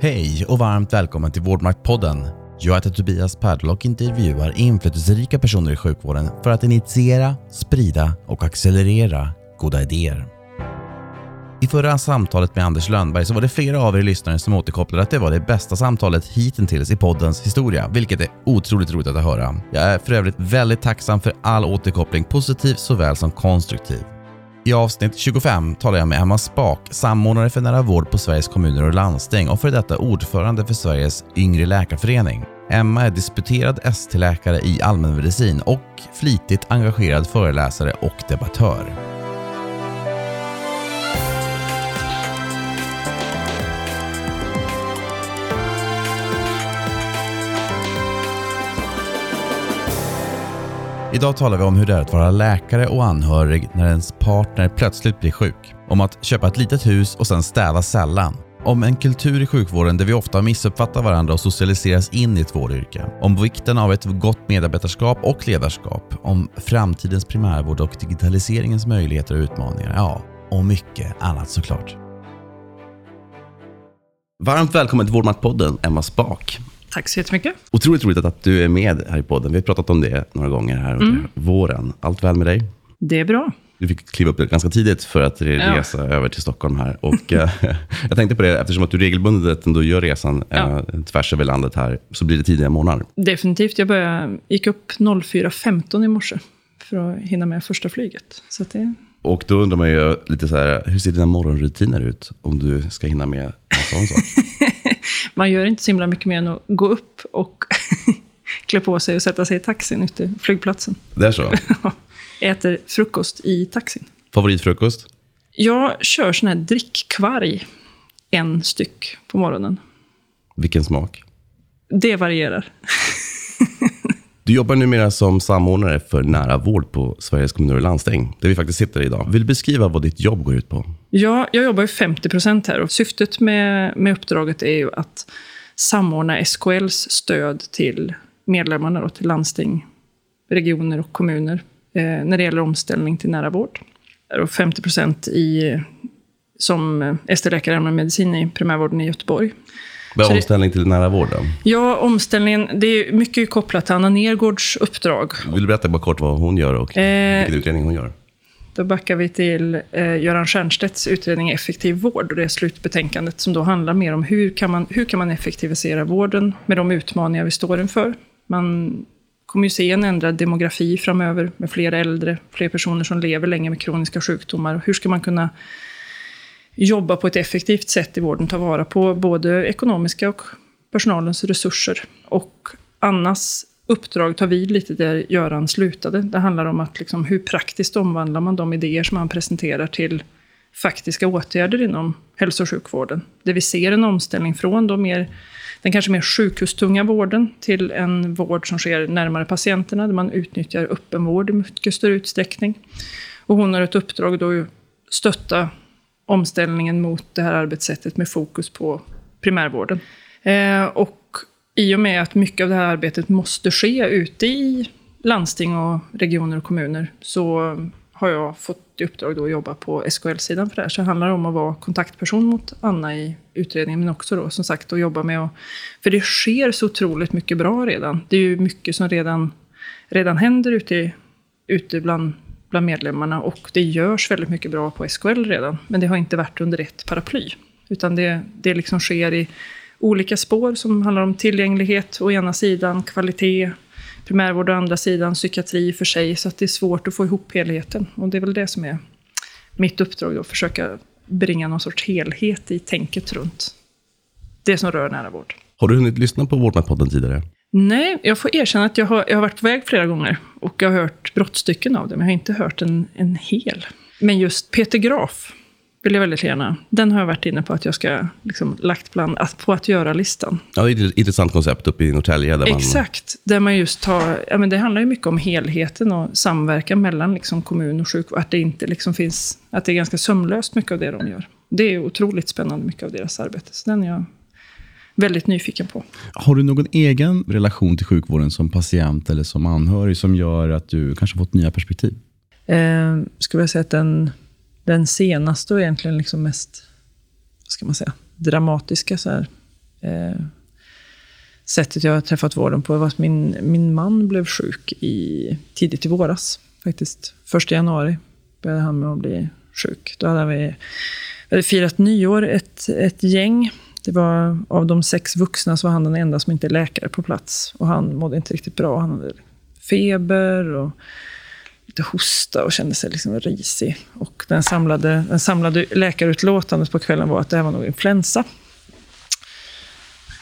Hej och varmt välkommen till Vårdmaktpodden. Jag heter Tobias Perdel och intervjuar inflytelserika personer i sjukvården för att initiera, sprida och accelerera goda idéer. I förra samtalet med Anders Lönnberg så var det flera av er lyssnare som återkopplade att det var det bästa samtalet hittills i poddens historia, vilket är otroligt roligt att höra. Jag är för övrigt väldigt tacksam för all återkoppling, positiv såväl som konstruktiv. I avsnitt 25 talar jag med Emma Spak, samordnare för nära vård på Sveriges kommuner och landsting och för detta ordförande för Sveriges yngre läkarförening. Emma är disputerad ST-läkare i allmänmedicin och flitigt engagerad föreläsare och debattör. Idag talar vi om hur det är att vara läkare och anhörig när ens partner plötsligt blir sjuk. Om att köpa ett litet hus och sen städa sällan. Om en kultur i sjukvården där vi ofta missuppfattar varandra och socialiseras in i ett vårdyrke. Om vikten av ett gott medarbetarskap och ledarskap. Om framtidens primärvård och digitaliseringens möjligheter och utmaningar. Ja, och mycket annat såklart. Varmt välkommen till Vårdmaktpodden, Emma Spak. Tack så jättemycket. Otroligt roligt att du är med här i podden. Vi har pratat om det några gånger här under mm. våren. Allt väl med dig? Det är bra. Du fick kliva upp ganska tidigt för att resa ja. över till Stockholm här. Och, eh, jag tänkte på det, eftersom att du regelbundet ändå gör resan ja. eh, tvärs över landet här, så blir det tidiga morgnar. Definitivt. Jag började, gick upp 04.15 i morse för att hinna med första flyget. Så det... Och då undrar man ju lite så här, hur ser dina morgonrutiner ut om du ska hinna med en sån sak? man gör inte så himla mycket mer än att gå upp och klä på sig och sätta sig i taxin ute i flygplatsen. Det är så? Äter frukost i taxin. Favoritfrukost? Jag kör sån här drickkvarg, en styck på morgonen. Vilken smak? Det varierar. Du jobbar numera som samordnare för nära vård på Sveriges kommuner och landsting, där vi faktiskt sitter idag. Vill du beskriva vad ditt jobb går ut på? Ja, jag jobbar ju 50 procent här och syftet med, med uppdraget är ju att samordna SKLs stöd till medlemmarna då, till landsting, regioner och kommuner eh, när det gäller omställning till nära vård. Och 50 procent som eh, ST-läkare i allmänmedicin i primärvården i Göteborg. Är omställning till nära vård då? Ja, omställningen, det är mycket kopplat till Anna Nergårds uppdrag. Vill du berätta bara kort vad hon gör och eh, vilken utredning hon gör? Då backar vi till eh, Göran Stiernstedts utredning Effektiv vård och det slutbetänkandet som då handlar mer om hur kan, man, hur kan man effektivisera vården med de utmaningar vi står inför. Man kommer ju se en ändrad demografi framöver med fler äldre, fler personer som lever länge med kroniska sjukdomar. Hur ska man kunna jobba på ett effektivt sätt i vården, ta vara på både ekonomiska och personalens resurser. Och Annas uppdrag tar vid lite där Göran slutade. Det handlar om att liksom, hur praktiskt omvandlar man de idéer som man presenterar till faktiska åtgärder inom hälso och sjukvården. Där vi ser en omställning från då mer, den kanske mer sjukhustunga vården till en vård som sker närmare patienterna, där man utnyttjar öppenvård i mycket större utsträckning. Och hon har ett uppdrag då att stötta omställningen mot det här arbetssättet med fokus på primärvården. Eh, och i och med att mycket av det här arbetet måste ske ute i landsting och regioner och kommuner så har jag fått i uppdrag då att jobba på SKL-sidan för det här. Så det handlar om att vara kontaktperson mot Anna i utredningen, men också då som sagt att jobba med att... För det sker så otroligt mycket bra redan. Det är ju mycket som redan, redan händer ute, ute bland bland medlemmarna och det görs väldigt mycket bra på SKL redan. Men det har inte varit under ett paraply. Utan det, det liksom sker i olika spår som handlar om tillgänglighet å ena sidan, kvalitet, primärvård å andra sidan, psykiatri för sig. Så att det är svårt att få ihop helheten. Och det är väl det som är mitt uppdrag då, att försöka bringa någon sorts helhet i tänket runt det som rör nära vård. Har du hunnit lyssna på Vårdnadspodden tidigare? Nej, jag får erkänna att jag har, jag har varit på väg flera gånger och jag har hört brottstycken av det, men jag har inte hört en, en hel. Men just Peter Graf vill jag väldigt gärna. Den har jag varit inne på att jag ska liksom lagt bland, att, på att göra-listan. Ja, det är ett intressant koncept uppe i Norrtälje. Där man... Exakt, där man just tar, ja, men det handlar ju mycket om helheten och samverkan mellan liksom kommun och sjukvård. Att det inte liksom finns, att det är ganska sömlöst mycket av det de gör. Det är otroligt spännande mycket av deras arbete. Så den är jag väldigt nyfiken på. Har du någon egen relation till sjukvården som patient eller som anhörig som gör att du kanske fått nya perspektiv? Eh, skulle jag säga att den, den senaste och egentligen liksom mest, vad ska man säga, dramatiska så här, eh, sättet jag har träffat vården på var att min, min man blev sjuk i, tidigt i våras. Faktiskt. Första januari började han med att bli sjuk. Då hade vi, vi hade firat nyår, ett, ett gäng. Det var, av de sex vuxna så var han den enda som inte är läkare på plats. Och han mådde inte riktigt bra. Han hade feber och lite hosta och kände sig liksom risig. Och den samlade, den samlade läkarutlåtandet på kvällen var att det här var nog influensa.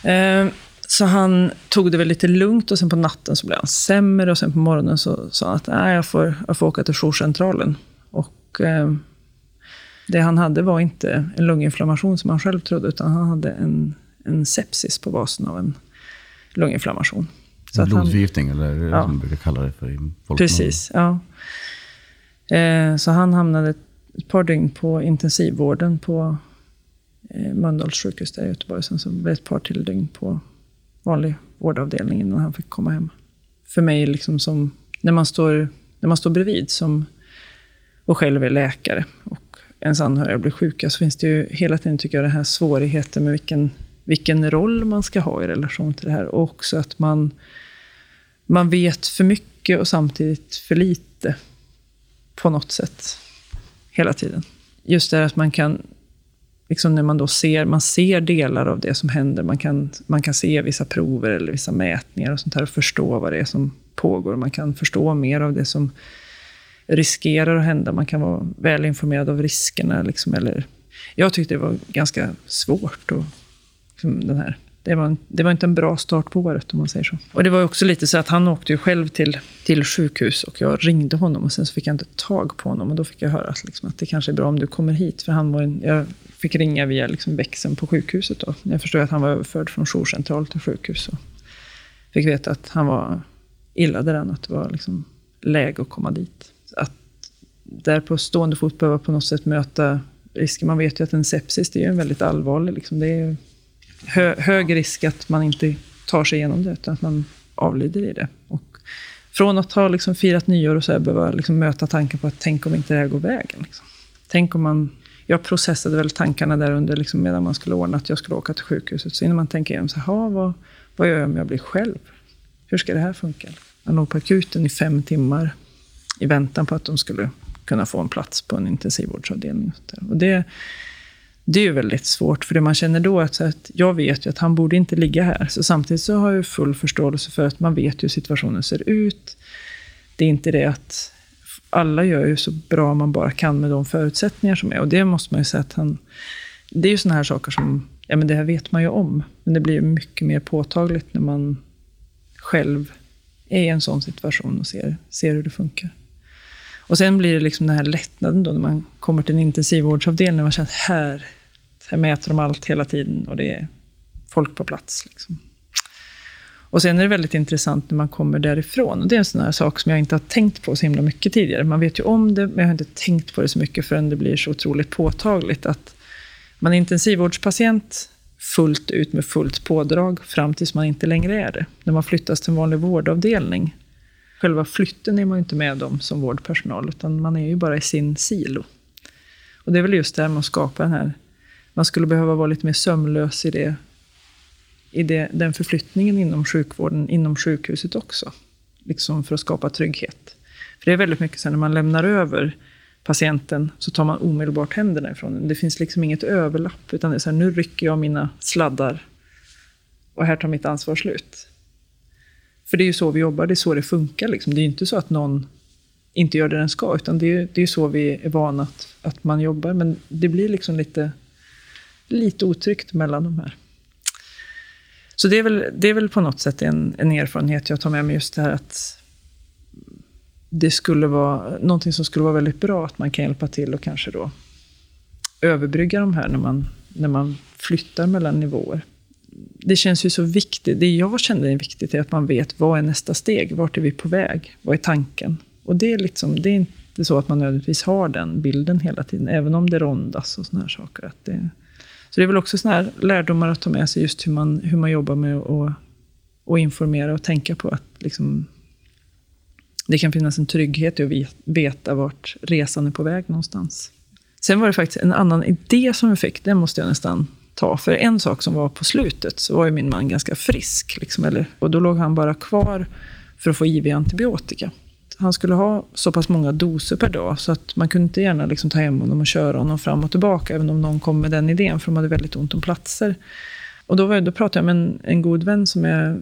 Eh, så han tog det väl lite lugnt och sen på natten så blev han sämre och sen på morgonen så sa han att Nej, jag, får, jag får åka till jourcentralen. Och eh, det han hade var inte en lunginflammation som han själv trodde, utan han hade en, en sepsis på basen av en lunginflammation. Så en blodförgiftning, eller ja. som man brukar kalla det för i folkmun. Precis, ja. Eh, så han hamnade ett par dygn på intensivvården på eh, Mölndals sjukhus där i Göteborg. Sen så blev det ett par till dygn på vanlig vårdavdelning innan han fick komma hem. För mig, liksom som, när, man står, när man står bredvid som, och själv är läkare och ens anhöriga blir sjuka, så finns det ju hela tiden, tycker jag, den här svårigheten med vilken, vilken roll man ska ha i relation till det här. Och också att man, man vet för mycket och samtidigt för lite på något sätt hela tiden. Just det att man kan liksom när man då ser, man ser delar av det som händer. Man kan, man kan se vissa prover eller vissa mätningar och sånt här och förstå vad det är som pågår. Man kan förstå mer av det som riskerar att hända. Man kan vara väl informerad av riskerna. Liksom, eller, jag tyckte det var ganska svårt. Och, liksom, den här det var, det var inte en bra start på året om man säger så. Och det var också lite så att han åkte ju själv till, till sjukhus och jag ringde honom och sen så fick jag inte tag på honom och då fick jag höra att, liksom, att det kanske är bra om du kommer hit. För han var en, jag fick ringa via liksom växeln på sjukhuset då. Jag förstod att han var överförd från jourcentral till sjukhus. Och fick veta att han var illa däran, att det var liksom läge att komma dit. Där på stående fot behöva på något sätt möta risker. Man vet ju att en sepsis, det är en väldigt allvarlig. Liksom. Det är hö, hög risk att man inte tar sig igenom det, utan att man avlider i det. Och från att ha liksom firat nyår och så här, behöva liksom möta tanken på att tänk om inte det här går vägen. Liksom. Tänk om man... Jag processade väl tankarna där under liksom, medan man skulle ordna att jag skulle åka till sjukhuset. Så innan man tänker igenom, så här, vad, vad gör jag om jag blir själv? Hur ska det här funka? Jag låg på akuten i fem timmar i väntan på att de skulle kunna få en plats på en intensivvårdsavdelning. Och, det, det är ju väldigt svårt, för det man känner då är att, att jag vet ju att han borde inte ligga här. Så samtidigt så har jag full förståelse för att man vet hur situationen ser ut. Det är inte det att alla gör ju så bra man bara kan med de förutsättningar som är. Och det måste man ju säga att han... Det är ju sådana här saker som, ja men det här vet man ju om. Men det blir ju mycket mer påtagligt när man själv är i en sån situation och ser, ser hur det funkar. Och sen blir det liksom den här lättnaden då när man kommer till en intensivvårdsavdelning man känner att här, här mäter de allt hela tiden och det är folk på plats. Liksom. Och sen är det väldigt intressant när man kommer därifrån. Och det är en sån här sak som jag inte har tänkt på så himla mycket tidigare. Man vet ju om det, men jag har inte tänkt på det så mycket förrän det blir så otroligt påtagligt att man är intensivvårdspatient fullt ut med fullt pådrag fram tills man inte längre är det. När man flyttas till en vanlig vårdavdelning själva flytten är man ju inte med om som vårdpersonal, utan man är ju bara i sin silo. Och det är väl just det här med att skapa den här... Man skulle behöva vara lite mer sömlös i, det, i det, den förflyttningen inom sjukvården, inom sjukhuset också. Liksom för att skapa trygghet. För det är väldigt mycket så när man lämnar över patienten så tar man omedelbart händerna ifrån den. Det finns liksom inget överlapp, utan det är så här, nu rycker jag mina sladdar och här tar mitt ansvar slut. För det är ju så vi jobbar, det är så det funkar. Liksom. Det är ju inte så att någon inte gör det den ska, utan det är, det är så vi är vana att, att man jobbar. Men det blir liksom lite, lite otryggt mellan de här. Så det är väl, det är väl på något sätt en, en erfarenhet jag tar med mig, just det här att det skulle vara någonting som skulle vara väldigt bra, att man kan hjälpa till och kanske då överbrygga de här när man, när man flyttar mellan nivåer det känns ju så viktigt. Det jag känner är viktigt är att man vet vad är nästa steg? Vart är vi på väg? Vad är tanken? Och det är, liksom, det är inte så att man nödvändigtvis har den bilden hela tiden, även om det rondas och såna här saker. Att det, så det är väl också såna här lärdomar att ta med sig, just hur man, hur man jobbar med att och informera och tänka på att liksom, det kan finnas en trygghet i att veta vart resan är på väg någonstans. Sen var det faktiskt en annan idé som vi fick, den måste jag nästan ta. För en sak som var på slutet, så var ju min man ganska frisk. Liksom, eller, och då låg han bara kvar för att få IV antibiotika. Han skulle ha så pass många doser per dag, så att man kunde inte gärna liksom ta hem honom och köra honom fram och tillbaka, även om någon kom med den idén, för de hade väldigt ont om platser. Och då, var, då pratade jag med en, en god vän som är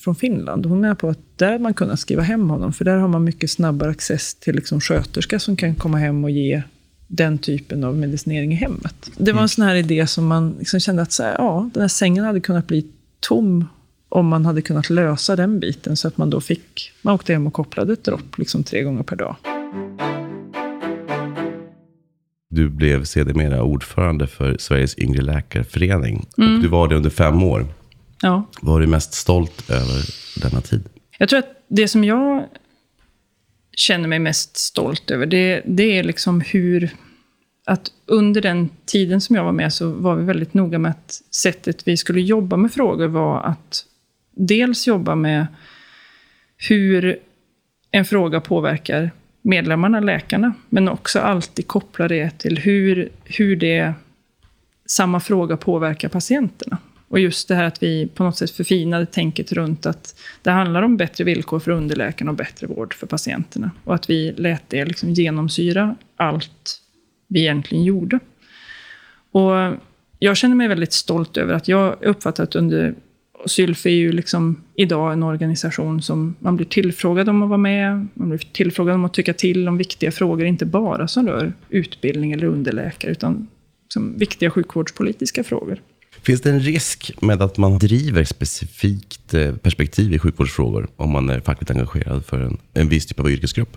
från Finland. Hon menar på att där hade man kunnat skriva hem honom, för där har man mycket snabbare access till liksom sköterska som kan komma hem och ge den typen av medicinering i hemmet. Det var en sån här idé som man liksom kände att så här, ja, den här sängen hade kunnat bli tom om man hade kunnat lösa den biten så att man då fick, man åkte hem och kopplade ett dropp liksom tre gånger per dag. Du blev sedermera ordförande för Sveriges yngre läkarförening. Mm. Och du var det under fem år. Ja. Vad är du mest stolt över denna tid? Jag tror att det som jag känner mig mest stolt över, det, det är liksom hur... Att under den tiden som jag var med så var vi väldigt noga med att sättet vi skulle jobba med frågor var att dels jobba med hur en fråga påverkar medlemmarna, läkarna, men också alltid koppla det till hur, hur det, samma fråga påverkar patienterna. Och just det här att vi på något sätt förfinade tänket runt att det handlar om bättre villkor för underläkarna och bättre vård för patienterna. Och att vi lät det liksom genomsyra allt vi egentligen gjorde. Och jag känner mig väldigt stolt över att jag uppfattat under Sylf är ju liksom idag en organisation som man blir tillfrågad om att vara med, man blir tillfrågad om att tycka till om viktiga frågor, inte bara som rör utbildning eller underläkare, utan som viktiga sjukvårdspolitiska frågor. Finns det en risk med att man driver specifikt eh, perspektiv i sjukvårdsfrågor om man är fackligt engagerad för en, en viss typ av yrkesgrupp?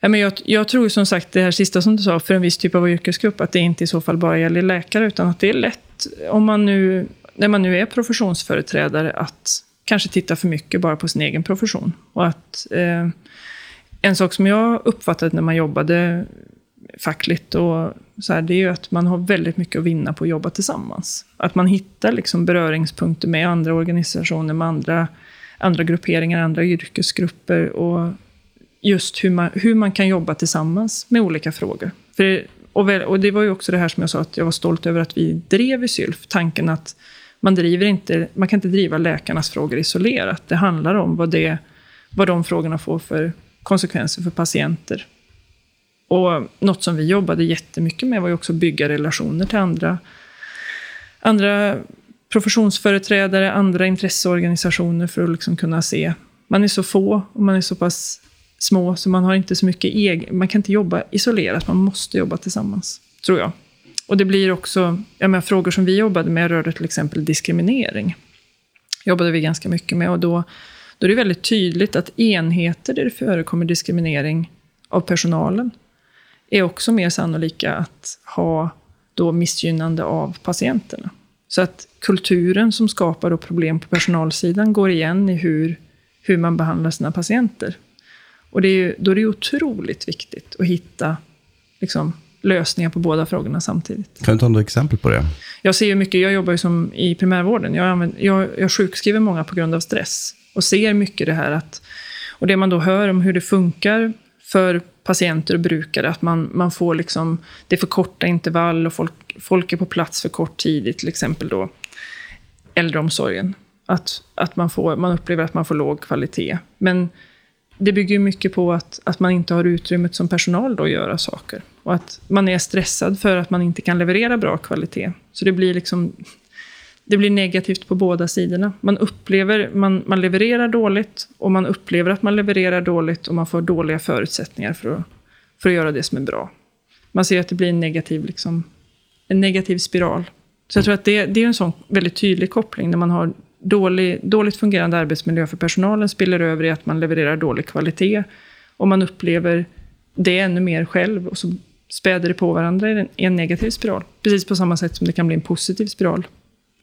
Ja, men jag, jag tror som sagt, det här sista som du sa, för en viss typ av yrkesgrupp, att det inte i så fall bara gäller läkare, utan att det är lätt, om man nu, när man nu är professionsföreträdare, att kanske titta för mycket bara på sin egen profession. Och att eh, en sak som jag uppfattade när man jobbade fackligt och så här, det är ju att man har väldigt mycket att vinna på att jobba tillsammans. Att man hittar liksom beröringspunkter med andra organisationer, med andra, andra grupperingar, andra yrkesgrupper och just hur man, hur man kan jobba tillsammans med olika frågor. För, och, väl, och det var ju också det här som jag sa att jag var stolt över att vi drev i Sylf, tanken att man, driver inte, man kan inte driva läkarnas frågor isolerat. Det handlar om vad, det, vad de frågorna får för konsekvenser för patienter och något som vi jobbade jättemycket med var ju också att bygga relationer till andra, andra professionsföreträdare, andra intresseorganisationer för att liksom kunna se. Man är så få och man är så pass små så man har inte så mycket egen... Man kan inte jobba isolerat, man måste jobba tillsammans, tror jag. Och det blir också, jag menar frågor som vi jobbade med rörde till exempel diskriminering. jobbade vi ganska mycket med och då, då är det väldigt tydligt att enheter där det förekommer diskriminering av personalen, är också mer sannolika att ha då missgynnande av patienterna. Så att kulturen som skapar problem på personalsidan går igen i hur, hur man behandlar sina patienter. Och det är, då är det otroligt viktigt att hitta liksom, lösningar på båda frågorna samtidigt. Kan du ta några exempel på det? Jag ser ju mycket, jag jobbar ju som i primärvården. Jag, använder, jag, jag sjukskriver många på grund av stress. Och ser mycket det här att, och det man då hör om hur det funkar för patienter och brukare, att man, man får liksom, det är för korta intervall och folk, folk är på plats för kort tid i till exempel då äldreomsorgen. Att, att man, får, man upplever att man får låg kvalitet. Men det bygger ju mycket på att, att man inte har utrymmet som personal då att göra saker. Och att man är stressad för att man inte kan leverera bra kvalitet. Så det blir liksom det blir negativt på båda sidorna. Man upplever, man, man levererar dåligt och man upplever att man levererar dåligt och man får dåliga förutsättningar för att, för att göra det som är bra. Man ser att det blir en negativ, liksom, en negativ spiral. Så jag tror att det, det är en sån väldigt tydlig koppling när man har dålig, dåligt fungerande arbetsmiljö för personalen spiller över i att man levererar dålig kvalitet och man upplever det ännu mer själv och så späder det på varandra i en, i en negativ spiral. Precis på samma sätt som det kan bli en positiv spiral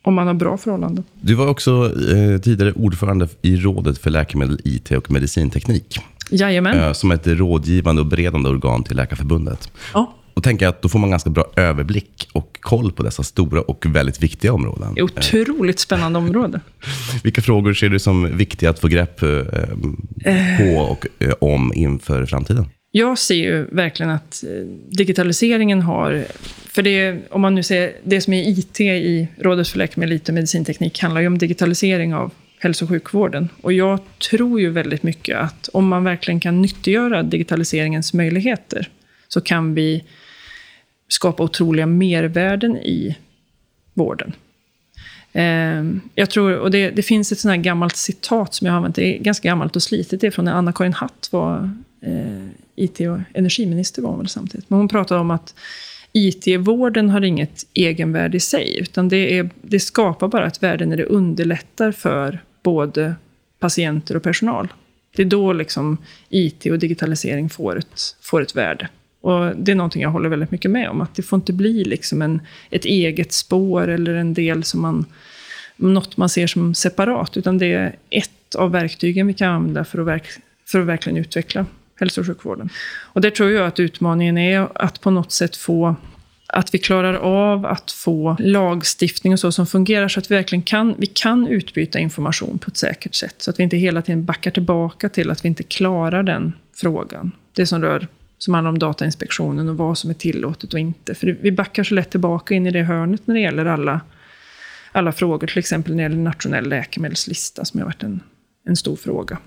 om man har bra förhållanden. Du var också eh, tidigare ordförande i Rådet för läkemedel, IT och medicinteknik. Jajamän. Eh, som ett rådgivande och beredande organ till Läkarförbundet. Ja. Och tänker att då får man ganska bra överblick och koll på dessa stora och väldigt viktiga områden. Otroligt spännande område. Vilka frågor ser du som viktiga att få grepp eh, på och eh, om inför framtiden? Jag ser ju verkligen att eh, digitaliseringen har... För det, om man nu ser det som är IT i Rådet för läkemedel och medicinteknik handlar ju om digitalisering av hälso och sjukvården. Och jag tror ju väldigt mycket att om man verkligen kan nyttiggöra digitaliseringens möjligheter så kan vi skapa otroliga mervärden i vården. Ehm, jag tror, och det, det finns ett sånt här gammalt citat som jag har använt, det är ganska gammalt och slitet, det är från när Anna-Karin Hatt var eh, IT och energiminister var hon väl samtidigt. Men hon pratade om att IT-vården har inget egenvärde i sig, utan det, är, det skapar bara ett värde när det underlättar för både patienter och personal. Det är då liksom IT och digitalisering får ett, får ett värde. Och det är någonting jag håller väldigt mycket med om, att det får inte bli liksom en, ett eget spår eller en del som man, något man ser som separat, utan det är ett av verktygen vi kan använda för att, verk, för att verkligen utveckla hälso och sjukvården. Och där tror jag att utmaningen är att på något sätt få att vi klarar av att få lagstiftning och så som fungerar så att vi verkligen kan, vi kan utbyta information på ett säkert sätt. Så att vi inte hela tiden backar tillbaka till att vi inte klarar den frågan. Det som rör som handlar om Datainspektionen och vad som är tillåtet och inte. För vi backar så lätt tillbaka in i det hörnet när det gäller alla, alla frågor, till exempel när det gäller nationell läkemedelslista, som har varit en, en stor fråga.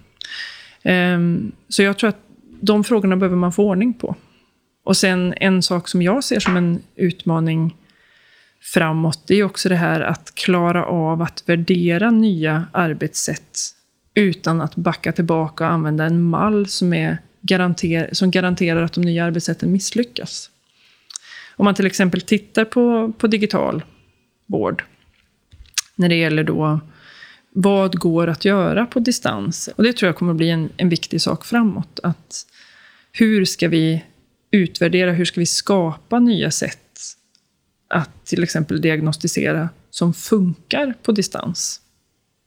Um, så jag tror att de frågorna behöver man få ordning på. Och sen en sak som jag ser som en utmaning framåt, det är också det här att klara av att värdera nya arbetssätt utan att backa tillbaka och använda en mall som, är garanter som garanterar att de nya arbetssätten misslyckas. Om man till exempel tittar på, på digital vård, när det gäller då vad går att göra på distans? Och det tror jag kommer att bli en, en viktig sak framåt. Att hur ska vi utvärdera, hur ska vi skapa nya sätt att till exempel diagnostisera som funkar på distans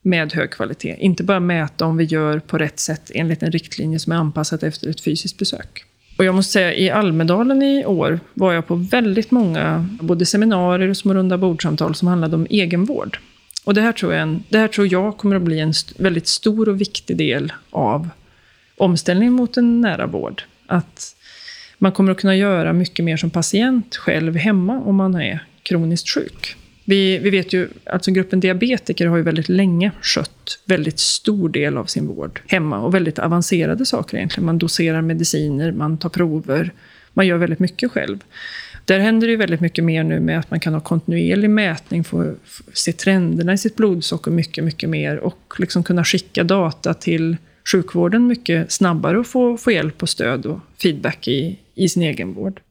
med hög kvalitet. Inte bara mäta om vi gör på rätt sätt enligt en riktlinje som är anpassad efter ett fysiskt besök. Och jag måste säga, i Almedalen i år var jag på väldigt många både seminarier och små runda bordsamtal som handlade om egenvård. Och det här tror jag, en, det här tror jag kommer att bli en st väldigt stor och viktig del av omställningen mot en nära vård. Att man kommer att kunna göra mycket mer som patient själv hemma om man är kroniskt sjuk. Vi, vi vet ju, alltså gruppen diabetiker har ju väldigt länge skött väldigt stor del av sin vård hemma och väldigt avancerade saker egentligen. Man doserar mediciner, man tar prover, man gör väldigt mycket själv. Där händer det ju väldigt mycket mer nu med att man kan ha kontinuerlig mätning, få, få se trenderna i sitt blodsocker mycket, mycket mer och liksom kunna skicka data till sjukvården mycket snabbare och få, få hjälp och stöd och feedback i, i sin egen vård.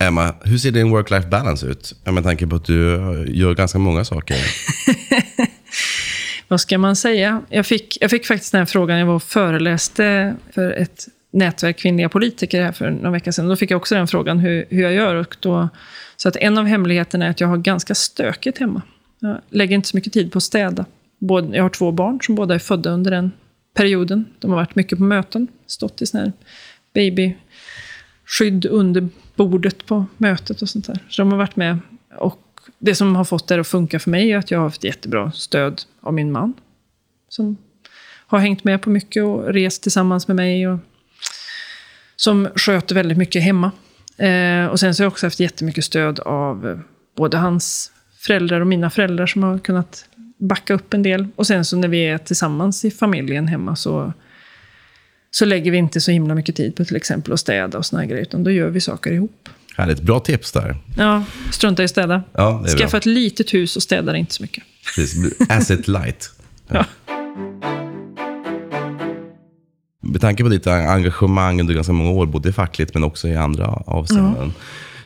Emma, hur ser din work-life balance ut? Med tanke på att du gör ganska många saker. Vad ska man säga? Jag fick, jag fick faktiskt den här frågan, jag var och föreläste för ett nätverk kvinnliga politiker här för några veckor sedan. Då fick jag också den frågan hur, hur jag gör. Och då, så att en av hemligheterna är att jag har ganska stökigt hemma. Jag lägger inte så mycket tid på att städa. Både, jag har två barn som båda är födda under den perioden. De har varit mycket på möten, stått i sån här babyskydd under bordet på mötet och sånt där. Så de har varit med. Och det som har fått det att funka för mig är att jag har haft jättebra stöd av min man. Som har hängt med på mycket och rest tillsammans med mig. Och som sköter väldigt mycket hemma. Eh, och sen så har jag också haft jättemycket stöd av både hans föräldrar och mina föräldrar som har kunnat backa upp en del. Och sen så när vi är tillsammans i familjen hemma så, så lägger vi inte så himla mycket tid på till exempel att städa och såna grejer, utan då gör vi saker ihop. Härligt. Bra tips där. Ja, strunta i att städa. Ja, Skaffa bra. ett litet hus och städa inte så mycket. Precis. Asset light. Ja. Med tanke på ditt engagemang under ganska många år, både fackligt men också i andra avseenden,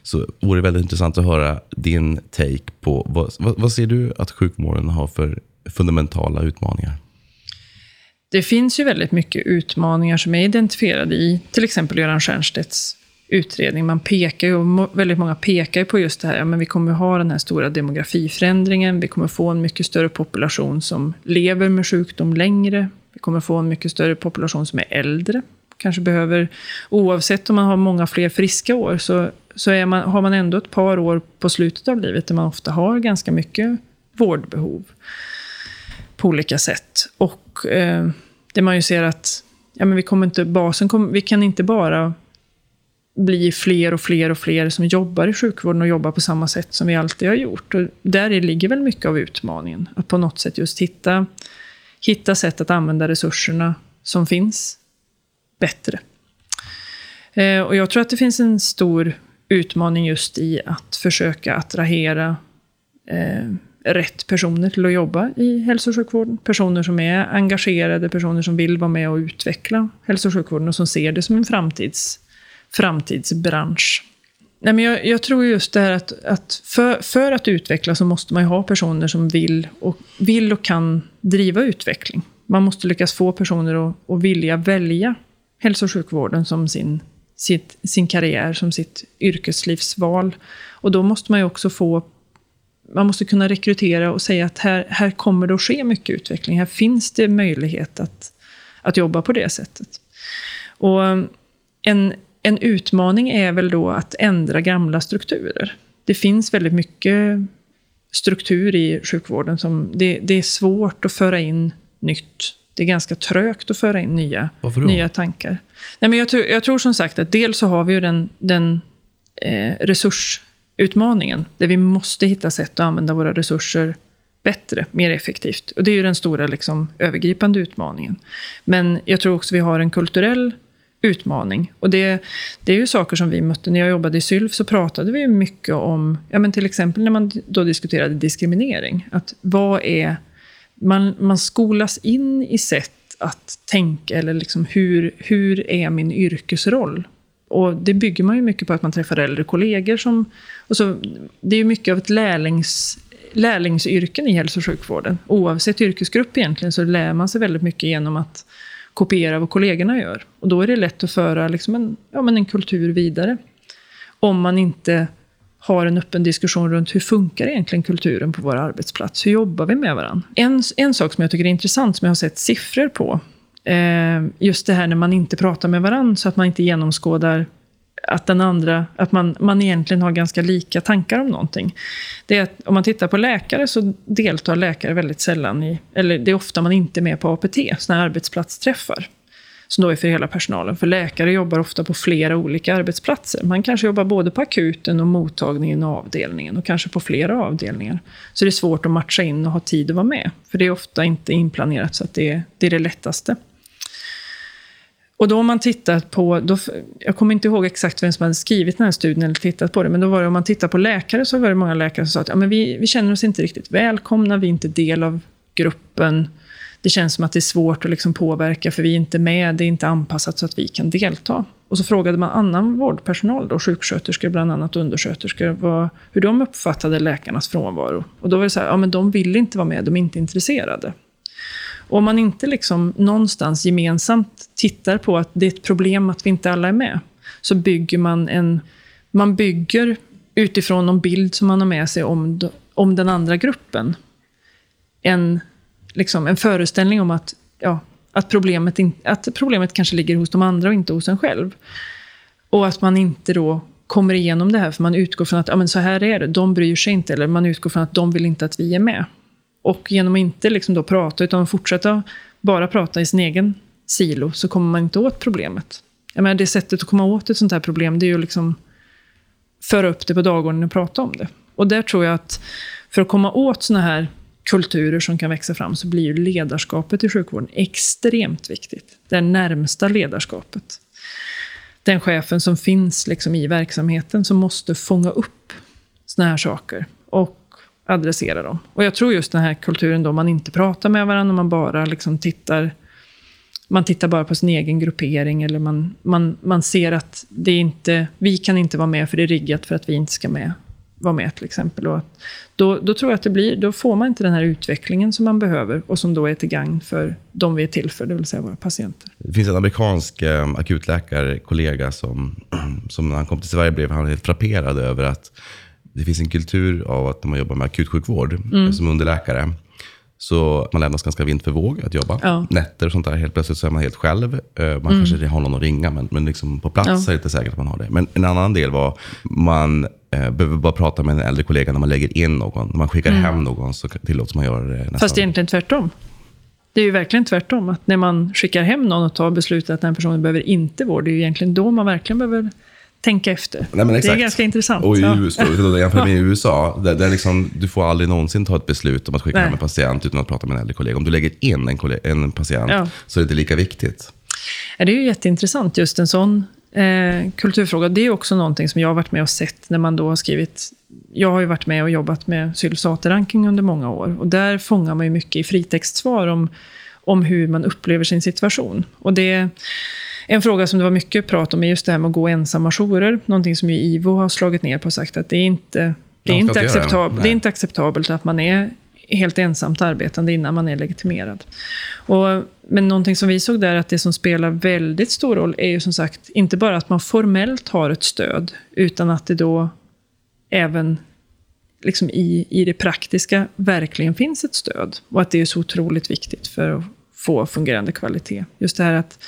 så vore det väldigt intressant att höra din take på vad, vad, vad ser du att sjukvården har för fundamentala utmaningar? Det finns ju väldigt mycket utmaningar som är identifierade i till exempel Göran Stiernstedts utredning. Man pekar ju, och väldigt många pekar ju på just det här, ja, men vi kommer ha den här stora demografiförändringen, vi kommer få en mycket större population som lever med sjukdom längre, vi kommer få en mycket större population som är äldre, kanske behöver, oavsett om man har många fler friska år, så, så är man, har man ändå ett par år på slutet av livet där man ofta har ganska mycket vårdbehov på olika sätt. Och eh, det man ju ser att ja, men vi kommer inte, basen kom, vi kan inte bara bli fler och fler och fler som jobbar i sjukvården och jobbar på samma sätt som vi alltid har gjort. Och där ligger väl mycket av utmaningen. Att på något sätt just hitta, hitta sätt att använda resurserna som finns bättre. Eh, och jag tror att det finns en stor utmaning just i att försöka attrahera eh, rätt personer till att jobba i hälso och sjukvården. Personer som är engagerade, personer som vill vara med och utveckla hälso och sjukvården och som ser det som en framtids, framtidsbransch. Nej, men jag, jag tror just det här att, att för, för, att utveckla så måste man ju ha personer som vill och, vill och kan driva utveckling. Man måste lyckas få personer att, att vilja välja hälso och sjukvården som sin, sitt, sin karriär, som sitt yrkeslivsval. Och då måste man ju också få man måste kunna rekrytera och säga att här, här kommer det att ske mycket utveckling. Här finns det möjlighet att, att jobba på det sättet. Och um, en, en utmaning är väl då att ändra gamla strukturer. Det finns väldigt mycket struktur i sjukvården som det, det är svårt att föra in nytt. Det är ganska trögt att föra in nya, nya tankar. Nej, men jag, tror, jag tror som sagt att dels så har vi ju den, den eh, resursutmaningen, där vi måste hitta sätt att använda våra resurser bättre, mer effektivt. Och det är ju den stora liksom, övergripande utmaningen. Men jag tror också vi har en kulturell utmaning. Och det, det är ju saker som vi mötte. När jag jobbade i Sylf så pratade vi mycket om, ja men till exempel när man då diskuterade diskriminering. Att vad är, man, man skolas in i sätt att tänka, eller liksom hur, hur är min yrkesroll? Och det bygger man ju mycket på att man träffar äldre kollegor som, och så, det är ju mycket av ett lärlings, lärlingsyrken i hälso och sjukvården. Oavsett yrkesgrupp egentligen så lär man sig väldigt mycket genom att kopiera vad kollegorna gör. Och då är det lätt att föra liksom en, ja, men en kultur vidare. Om man inte har en öppen diskussion runt hur funkar egentligen kulturen på vår arbetsplats? Hur jobbar vi med varandra? En, en sak som jag tycker är intressant, som jag har sett siffror på, eh, just det här när man inte pratar med varandra, så att man inte genomskådar att den andra, att man, man egentligen har ganska lika tankar om någonting. Det är att om man tittar på läkare så deltar läkare väldigt sällan i, eller det är ofta man inte är med på APT, sådana arbetsplatsträffar. Som då är för hela personalen. För läkare jobbar ofta på flera olika arbetsplatser. Man kanske jobbar både på akuten och mottagningen och avdelningen och kanske på flera avdelningar. Så det är svårt att matcha in och ha tid att vara med. För det är ofta inte inplanerat så att det är det, är det lättaste. Och då har man tittat på, då, jag kommer inte ihåg exakt vem som hade skrivit den här studien eller tittat på det, men då var det om man tittar på läkare så var det många läkare som sa att ja, men vi, vi känner oss inte riktigt välkomna, vi är inte del av gruppen. Det känns som att det är svårt att liksom påverka för vi är inte med, det är inte anpassat så att vi kan delta. Och så frågade man annan vårdpersonal, då, sjuksköterskor bland annat, undersköterskor, vad, hur de uppfattade läkarnas frånvaro. Och då var det så här, ja men de vill inte vara med, de är inte intresserade. Och om man inte liksom någonstans gemensamt tittar på att det är ett problem att vi inte alla är med, så bygger man en... Man bygger utifrån någon bild som man har med sig om, om den andra gruppen. En, liksom, en föreställning om att, ja, att, problemet in, att problemet kanske ligger hos de andra och inte hos en själv. Och att man inte då kommer igenom det här, för man utgår från att ja, men så här är det, de bryr sig inte, eller man utgår från att de vill inte att vi är med. Och genom att inte liksom då prata, utan fortsätta bara prata i sin egen silo, så kommer man inte åt problemet. Jag menar, det sättet att komma åt ett sånt här problem, det är ju liksom föra upp det på dagordningen och prata om det. Och där tror jag att för att komma åt såna här kulturer som kan växa fram, så blir ju ledarskapet i sjukvården extremt viktigt. Det närmsta ledarskapet. Den chefen som finns liksom i verksamheten, som måste fånga upp såna här saker. Och adressera dem. Och jag tror just den här kulturen då man inte pratar med varandra, man bara liksom tittar man tittar bara på sin egen gruppering eller man, man, man ser att det inte, vi kan inte vara med för det är riggat för att vi inte ska med, vara med till exempel. Och då, då tror jag att det blir, då får man inte den här utvecklingen som man behöver och som då är till gagn för de vi är till för, det vill säga våra patienter. Det finns en amerikansk eh, akutläkarkollega som, som när han kom till Sverige blev han helt frapperad över att det finns en kultur av att när man jobbar med akutsjukvård mm. som underläkare, så man lämnas ganska vind för våg att jobba. Ja. Nätter och sånt där. Helt plötsligt så är man helt själv. Eh, man mm. kanske har någon att ringa, men, men liksom på plats ja. är det inte säkert att man har det. Men en annan del var, man eh, behöver bara prata med en äldre kollega när man lägger in någon. När man skickar mm. hem någon så tillåts man göra det nästan. Fast egentligen tvärtom. Det är ju verkligen tvärtom. Att när man skickar hem någon och tar beslutet att den personen behöver inte vård, det är ju egentligen då man verkligen behöver tänka efter. Nej, det är ganska intressant. Och i ja. USA, ja. jämfört med USA, där, där liksom, du får aldrig någonsin ta ett beslut om att skicka Nej. hem en patient utan att prata med en äldre kollega. Om du lägger in en, kollega, en patient Ja. så är det inte lika viktigt. Ja, det är ju jätteintressant, just en sån eh, kulturfråga. Det är också någonting som jag har varit med och sett när man då har skrivit... Jag har ju varit med och jobbat med sylsateranking under många år. Och där fångar man ju mycket i fritextsvar om, om hur man upplever sin situation. Och det en fråga som det var mycket prat om är just det här med att gå ensamma jourer. Någonting som ju IVO har slagit ner på och sagt att det är inte, det är inte, acceptabelt, det är inte acceptabelt att man är helt ensamt arbetande innan man är legitimerad. Och, men någonting som vi såg där, att det som spelar väldigt stor roll är ju som sagt inte bara att man formellt har ett stöd, utan att det då även liksom i, i det praktiska verkligen finns ett stöd. Och att det är så otroligt viktigt för att få fungerande kvalitet. Just det här att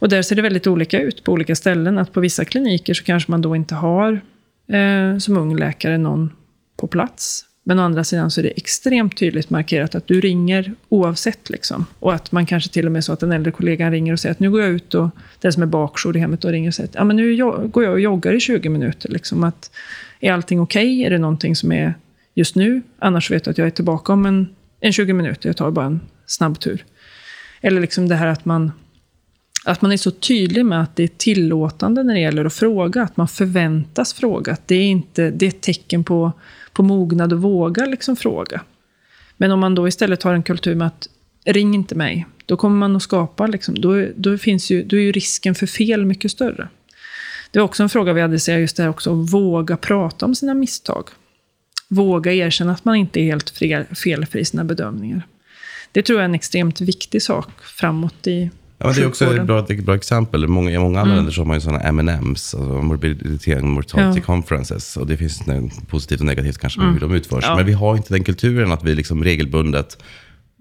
och där ser det väldigt olika ut på olika ställen. Att på vissa kliniker så kanske man då inte har eh, som ung läkare någon på plats. Men å andra sidan så är det extremt tydligt markerat att du ringer oavsett. Liksom. Och att man kanske till och med så att den äldre kollegan ringer och säger att nu går jag ut och den som är bakjour i hemmet och ringer och säger att ja, men nu går jag och joggar i 20 minuter. Liksom. Att, är allting okej? Är det någonting som är just nu? Annars vet jag att jag är tillbaka om en, en 20 minuter. Jag tar bara en snabb tur. Eller liksom det här att man att man är så tydlig med att det är tillåtande när det gäller att fråga, att man förväntas fråga. Att det, är inte, det är ett tecken på, på mognad att våga liksom fråga. Men om man då istället har en kultur med att ring inte mig, då kommer man att skapa, liksom, då, då, finns ju, då är ju risken för fel mycket större. Det var också en fråga vi hade, så just det här också, att våga prata om sina misstag. Våga erkänna att man inte är helt fel, felfri i sina bedömningar. Det tror jag är en extremt viktig sak framåt i Ja, men det är också ett bra, ett bra exempel. Många, I många andra länder så har man ju sådana M&M's, alltså morbidity and mortality Ja. conferences. Och det finns positivt och negativt kanske med hur de utförs. Ja. Men vi har inte den kulturen att vi liksom regelbundet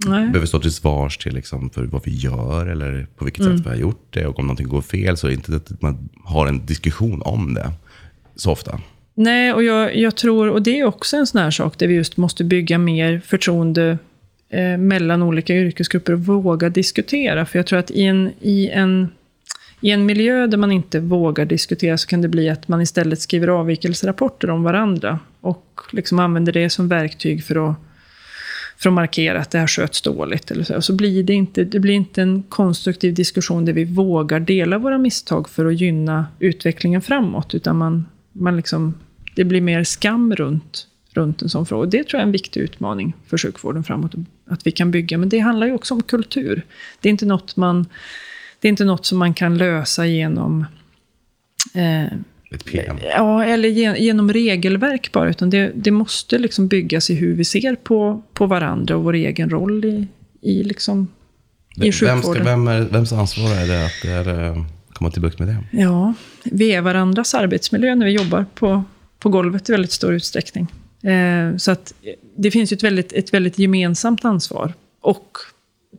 Nej. behöver stå till svars till liksom för vad vi gör eller på vilket sätt vi har gjort det. Och om någonting går fel så är det inte att man har en diskussion om det så ofta. Nej, och jag, jag tror, och det är också en sån här sak där vi just måste bygga mer förtroende eh, mellan olika yrkesgrupper och våga diskutera. För jag tror att i en, i, en, i en miljö där man inte vågar diskutera så kan det bli att man istället skriver avvikelserapporter om varandra och liksom använder det som verktyg för att, för att markera att det här sköts dåligt. Eller så. Och så blir det, inte, det blir inte en konstruktiv diskussion där vi vågar dela våra misstag för att gynna utvecklingen framåt, utan man, man liksom, det blir mer skam runt, runt en sån fråga. Och Det tror jag är en viktig utmaning för sjukvården framåt, att vi kan bygga. Men det handlar ju också om kultur. Det är inte något, man, det är inte något som man kan lösa genom eh, Ett PM. Ja, eller gen- genom regelverk bara, utan det, det måste liksom byggas i hur vi ser på, på varandra och vår egen roll i, i, liksom, i Vem ska, sjukvården. vem är, vems ansvar är det att det är, komma till bukt med det? Ja, vi är varandras arbetsmiljö när vi jobbar på, på golvet i väldigt stor utsträckning. Eh, så att eh, det finns ju ett väldigt, ett väldigt gemensamt ansvar. Och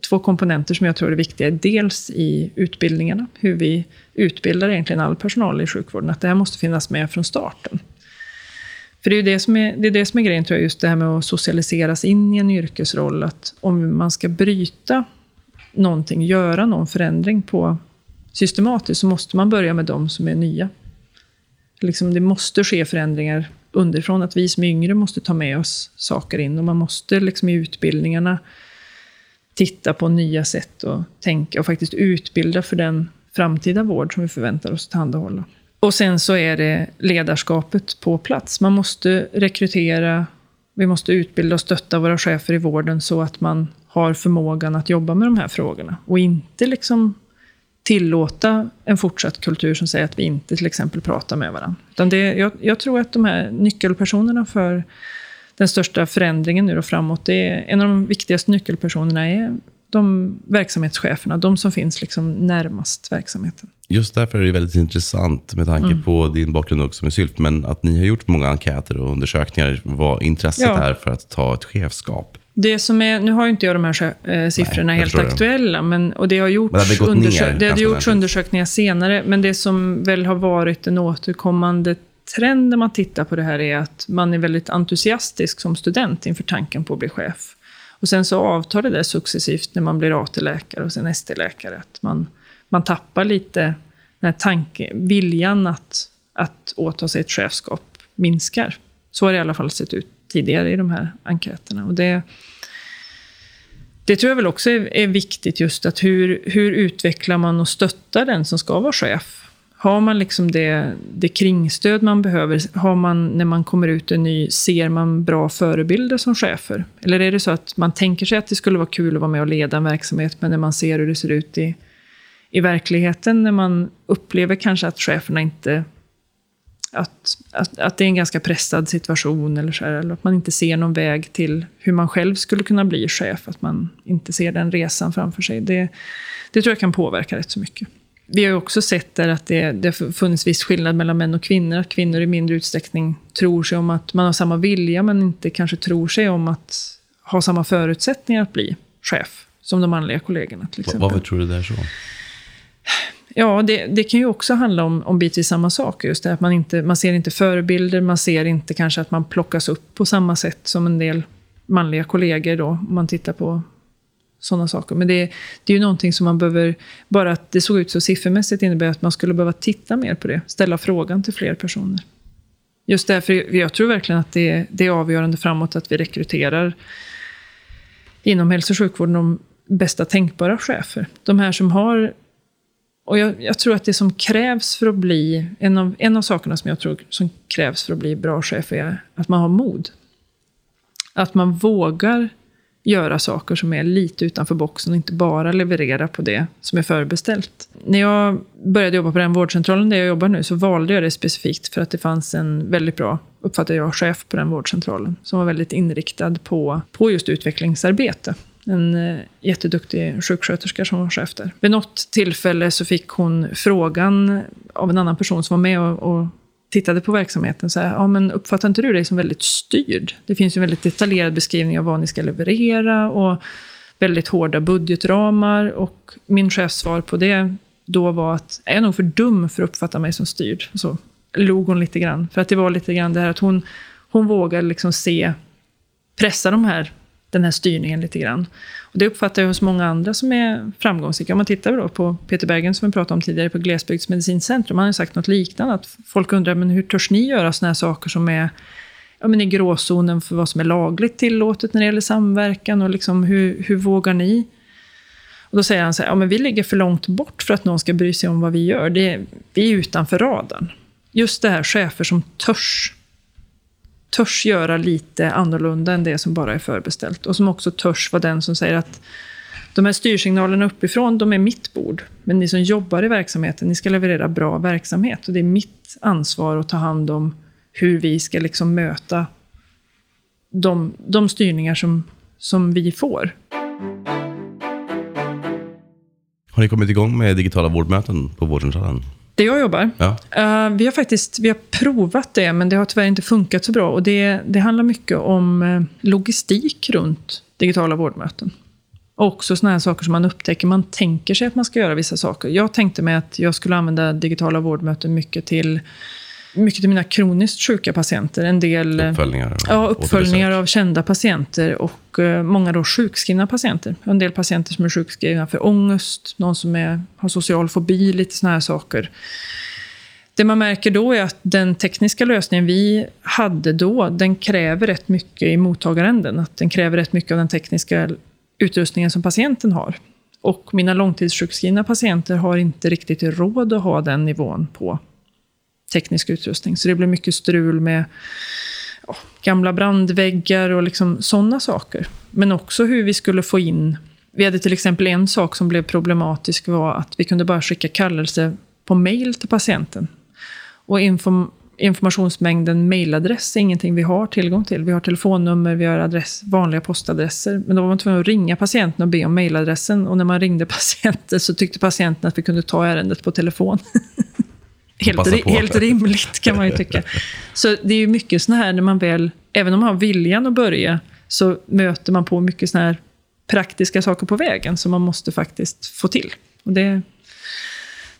två komponenter som jag tror är viktiga. Dels i utbildningarna, hur vi utbildar egentligen all personal i sjukvården. Att det här måste finnas med från starten. För det är det som är, det är, det som är grejen, tror jag, just det här med att socialiseras in i en yrkesroll. Att om man ska bryta någonting, göra någon förändring på systematiskt, så måste man börja med de som är nya. Liksom, det måste ske förändringar underifrån, att vi som är yngre måste ta med oss saker in. Och man måste liksom i utbildningarna titta på nya sätt att tänka och faktiskt utbilda för den framtida vård som vi förväntar oss att tillhandahålla. Och sen så är det ledarskapet på plats. Man måste rekrytera, vi måste utbilda och stötta våra chefer i vården så att man har förmågan att jobba med de här frågorna. Och inte liksom tillåta en fortsatt kultur som säger att vi inte till exempel pratar med varandra. Utan det, jag, jag tror att de här nyckelpersonerna för den största förändringen nu och framåt, det är, en av de viktigaste nyckelpersonerna är de verksamhetscheferna, de som finns liksom närmast verksamheten. Just därför är det väldigt intressant med tanke Mm. på din bakgrund också med Sylf, men att ni har gjort många enkäter och undersökningar vad intresset Ja. är för att ta ett chefskap. Det som är, nu har ju inte jag de här eh, siffrorna jag helt aktuella, men, och det har gjorts, Men det hade undersö- det hade gjorts undersökningar senare, men det som väl har varit en återkommande trend när man tittar på det här är att man är väldigt entusiastisk som student inför tanken på att bli chef. Och sen så avtar det där successivt när man blir AT-läkare och sen ST-läkare. Att man, man tappar lite den här tanke, viljan att, att åta sig ett chefskap minskar. Så har det i alla fall sett ut tidigare i de här enkäterna. Och det, det tror jag väl också är, är viktigt, just att hur, hur utvecklar man och stöttar den som ska vara chef? Har man liksom det, det kringstöd man behöver? Har man, när man kommer ut en ny, ser man bra förebilder som chefer? Eller är det så att man tänker sig att det skulle vara kul att vara med och leda en verksamhet, men när man ser hur det ser ut i, i verkligheten, när man upplever kanske att cheferna inte att, att, att det är en ganska pressad situation eller, så här, eller att man inte ser någon väg till hur man själv skulle kunna bli chef, att man inte ser den resan framför sig. Det, det tror jag kan påverka rätt så mycket. Vi har också sett där att det, det har funnits viss skillnad mellan män och kvinnor. Att kvinnor i mindre utsträckning tror sig om att man har samma vilja, men inte kanske tror sig om att ha samma förutsättningar att bli chef som de manliga kollegorna. Till exempel. Varför tror du det är så? Ja, det, det, kan ju också handla om, om bitvis samma sak. Just det, att man, inte, man ser inte förebilder, man ser inte kanske att man plockas upp på samma sätt som en del manliga kollegor då, om man tittar på sådana saker. Men det, det är ju någonting som man behöver, bara att det såg ut så siffermässigt innebär att man skulle behöva titta mer på det, ställa frågan till fler personer. Just därför, jag tror verkligen att det, det är avgörande framåt att vi rekryterar inom hälso och sjukvården de bästa tänkbara chefer. De här som har och jag, jag, tror att det som krävs för att bli, en av, en av sakerna som jag tror som krävs för att bli bra chef är att man har mod. Att man vågar göra saker som är lite utanför boxen och inte bara leverera på det som är förbeställt. När jag började jobba på den vårdcentralen där jag jobbar nu så valde jag det specifikt för att det fanns en väldigt bra, uppfattar jag, chef på den vårdcentralen som var väldigt inriktad på, på just utvecklingsarbete en eh, jätteduktig sjuksköterska som var chef där. Vid något tillfälle så fick hon frågan av en annan person som var med och, och tittade på verksamheten. Så här, ja, men uppfattar inte du dig som väldigt styrd? Det finns ju en väldigt detaljerad beskrivning av vad ni ska leverera och väldigt hårda budgetramar. Och min chefs svar på det då var att jag är nog för dum för att uppfatta mig som styrd. Så log hon lite grann. För att det var lite grann det här att hon, hon vågar liksom se, pressa de här den här styrningen lite grann. Och det uppfattar jag hos många andra som är framgångsrika. Om man tittar då på Peter Bergen som vi pratade om tidigare på Glesbygdsmedicincentrum. Han har sagt något liknande. Att folk undrar, men hur törs ni göra sådana här saker som är ja, men i gråzonen för vad som är lagligt tillåtet när det gäller samverkan? Och liksom, hur, hur vågar ni? Och då säger han så här, ja, men vi ligger för långt bort för att någon ska bry sig om vad vi gör. Det, vi är utanför radarn. Just det här chefer som törs törs göra lite annorlunda än det som bara är förbeställt. Och som också törs vara den som säger att de här styrsignalerna uppifrån, de är mitt bord. Men ni som jobbar i verksamheten, ni ska leverera bra verksamhet. Och det är mitt ansvar att ta hand om hur vi ska liksom möta de, de styrningar som, som vi får. Har ni kommit igång med digitala vårdmöten på vårdcentralen? Där jag jobbar? Ja. Uh, vi har faktiskt vi har provat det, men det har tyvärr inte funkat så bra. Och det, det handlar mycket om uh, logistik runt digitala vårdmöten. Och också sådana här saker som man upptäcker. Man tänker sig att man ska göra vissa saker. Jag tänkte mig att jag skulle använda digitala vårdmöten mycket till mycket till mina kroniskt sjuka patienter. En del uppföljningar, ja, uppföljningar av kända patienter och uh, många då sjukskrivna patienter. En del patienter som är sjukskrivna för ångest, någon som är, har social fobi, lite sådana här saker. Det man märker då är att den tekniska lösningen vi hade då, den kräver rätt mycket i mottagaränden. Att den kräver rätt mycket av den tekniska utrustningen som patienten har. Och mina långtidssjukskrivna patienter har inte riktigt råd att ha den nivån på teknisk utrustning. Så det blev mycket strul med ja, gamla brandväggar och liksom sådana saker. Men också hur vi skulle få in... Vi hade till exempel en sak som blev problematisk var att vi kunde bara skicka kallelse på mail till patienten. Och inform informationsmängden mailadress är ingenting vi har tillgång till. Vi har telefonnummer, vi har adress, vanliga postadresser. Men då var man tvungen att ringa patienten och be om mailadressen. Och när man ringde patienten så tyckte patienten att vi kunde ta ärendet på telefon. helt, helt rimligt kan man ju tycka. Så det är ju mycket såna här när man väl, även om man har viljan att börja, så möter man på mycket såna här praktiska saker på vägen som man måste faktiskt få till. Och det,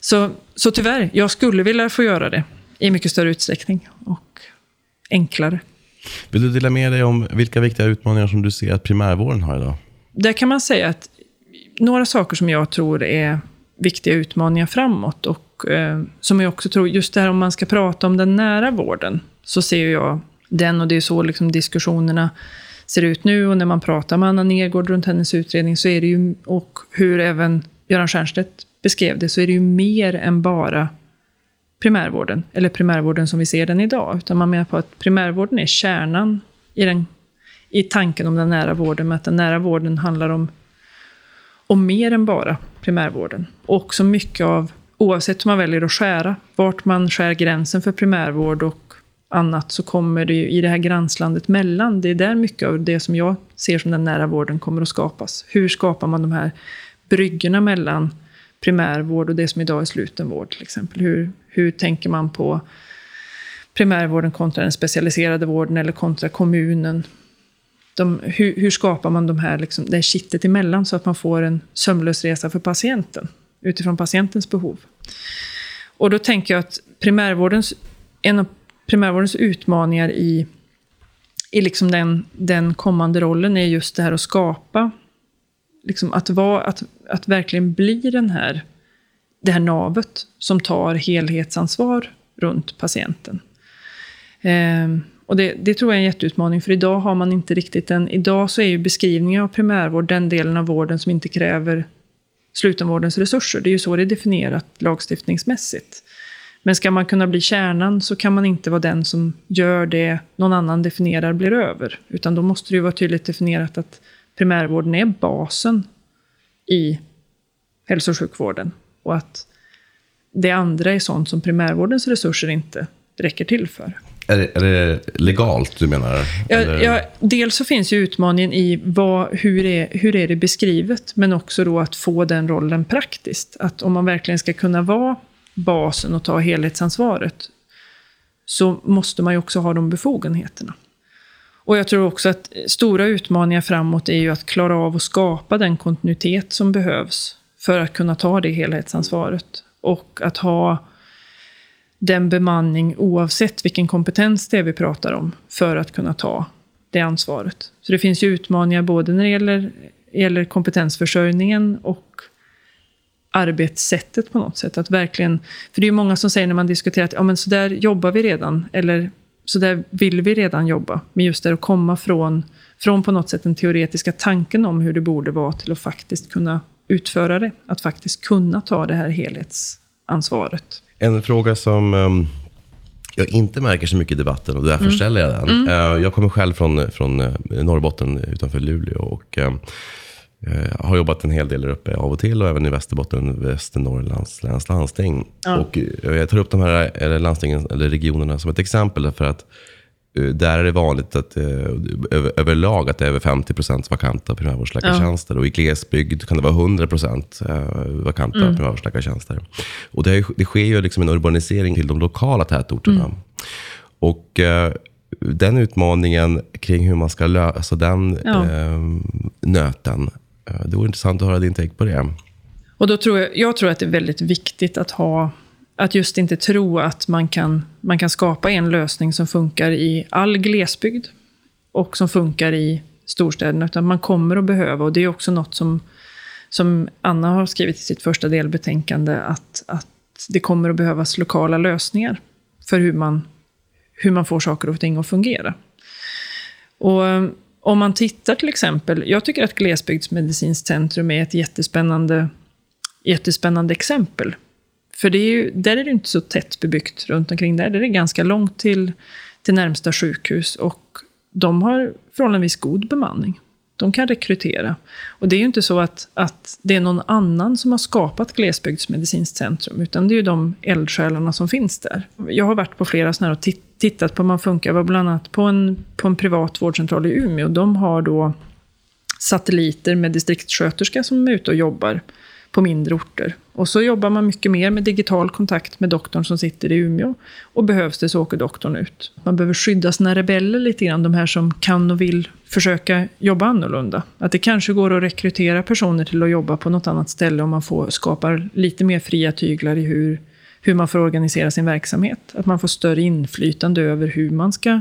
så, så tyvärr, jag skulle vilja få göra det i mycket större utsträckning och enklare. Vill du dela med dig om vilka viktiga utmaningar som du ser att primärvården har idag? Där kan man säga att några saker som jag tror är viktiga utmaningar framåt och och eh, som jag också tror, just det här om man ska prata om den nära vården, så ser jag den och det är så liksom diskussionerna ser ut nu. Och när man pratar med Anna Nergård runt hennes utredning, så är det ju, och hur även Göran Stiernstedt beskrev det, så är det ju mer än bara primärvården, eller primärvården som vi ser den idag. Utan man menar på att primärvården är kärnan i, den, i tanken om den nära vården, med att den nära vården handlar om, om mer än bara primärvården. Och också mycket av, oavsett hur man väljer att skära, vart man skär gränsen för primärvård och annat, så kommer det ju i det här gränslandet mellan, det är där mycket av det som jag ser som den nära vården kommer att skapas. Hur skapar man de här bryggorna mellan primärvård och det som idag är slutenvård till exempel? Hur, hur tänker man på primärvården kontra den specialiserade vården eller kontra kommunen? De, hur, hur, skapar man de här, liksom, det här kittet emellan så att man får en sömlös resa för patienten utifrån patientens behov? Och då tänker jag att primärvårdens, en av primärvårdens utmaningar i, i liksom den, den kommande rollen är just det här att skapa, liksom att, vara, att, att verkligen bli den här det här navet som tar helhetsansvar runt patienten. Ehm, och det, det, tror jag är en jätteutmaning, för idag har man inte riktigt en... Idag så är ju beskrivningen av primärvård den delen av vården som inte kräver slutenvårdens resurser. Det är ju så det är definierat lagstiftningsmässigt. Men ska man kunna bli kärnan så kan man inte vara den som gör det någon annan definierar blir över. Utan då måste det ju vara tydligt definierat att primärvården är basen i hälso och sjukvården. Och att det andra är sånt som primärvårdens resurser inte räcker till för. Är det, är det legalt du menar? Ja, ja, dels så finns ju utmaningen i vad, hur, är, hur är det beskrivet, men också då att få den rollen praktiskt. Att om man verkligen ska kunna vara basen och ta helhetsansvaret, så måste man ju också ha de befogenheterna. Och jag tror också att stora utmaningar framåt är ju att klara av att skapa den kontinuitet som behövs för att kunna ta det helhetsansvaret. Och att ha den bemanning, oavsett vilken kompetens det är vi pratar om, för att kunna ta det ansvaret. Så det finns ju utmaningar både när det gäller, gäller kompetensförsörjningen och arbetssättet på något sätt. Att verkligen, för det är ju många som säger när man diskuterar att ja, men så där jobbar vi redan, eller så där vill vi redan jobba. Men just det att komma från, från på något sätt den teoretiska tanken om hur det borde vara till att faktiskt kunna utföra det. Att faktiskt kunna ta det här helhetsansvaret. En fråga som um, jag inte märker så mycket i debatten och därför mm. ställer jag den. Mm. Uh, jag kommer själv från, från uh, Norrbotten utanför Luleå. Och, uh, har jobbat en hel del där uppe av och till och även i Västerbotten, Västernorrlands läns landsting. Ja. Och jag tar upp de här landstingen, eller regionerna som ett exempel för att Eh, där är det vanligt att eh, över, överlag att det är över 50 procent vakanta primärvårdsläkartjänster. Ja. Och i glesbygd kan det vara 100 procent eh, vakanta mm. primärvårdsläkartjänster. Och det, det, sker ju liksom en urbanisering till de lokala tätorterna. Mm. Och den utmaningen kring hur man ska lösa den ja. eh, nöten. Det vore intressant att höra din take på det. Och då tror jag, jag tror att det är väldigt viktigt att ha att just inte tro att man kan, man kan skapa en lösning som funkar i all glesbygd och som funkar i storstäderna, utan man kommer att behöva, och det är också något som, som Anna har skrivit i sitt första delbetänkande, att, att det kommer att behövas lokala lösningar för hur man, hur man får saker och ting att fungera. Och eh, om man tittar till exempel, jag tycker att Glesbygdsmedicinskt centrum är ett jättespännande, jättespännande exempel för det är ju, där är det inte så tätt bebyggt runt omkring där. det är det ganska långt till, till närmsta sjukhus och de har förhållandevis god bemanning. De kan rekrytera. Och det är ju inte så att, att det är någon annan som har skapat Glesbygdsmedicinskt centrum, utan det är ju de eldsjälarna som finns där. Jag har varit på flera sådana och tittat på hur man funkar. Jag var bland annat på en, på en privat vårdcentral i Umeå. De har då satelliter med distriktssköterska som är ute och jobbar på mindre orter. Och så jobbar man mycket mer med digital kontakt med doktorn som sitter i Umeå. Och behövs det så åker doktorn ut. Man behöver skydda sina rebeller lite grann, de här som kan och vill försöka jobba annorlunda. Att det kanske går att rekrytera personer till att jobba på något annat ställe om man får, skapar lite mer fria tyglar i hur, hur man får organisera sin verksamhet. Att man får större inflytande över hur man ska,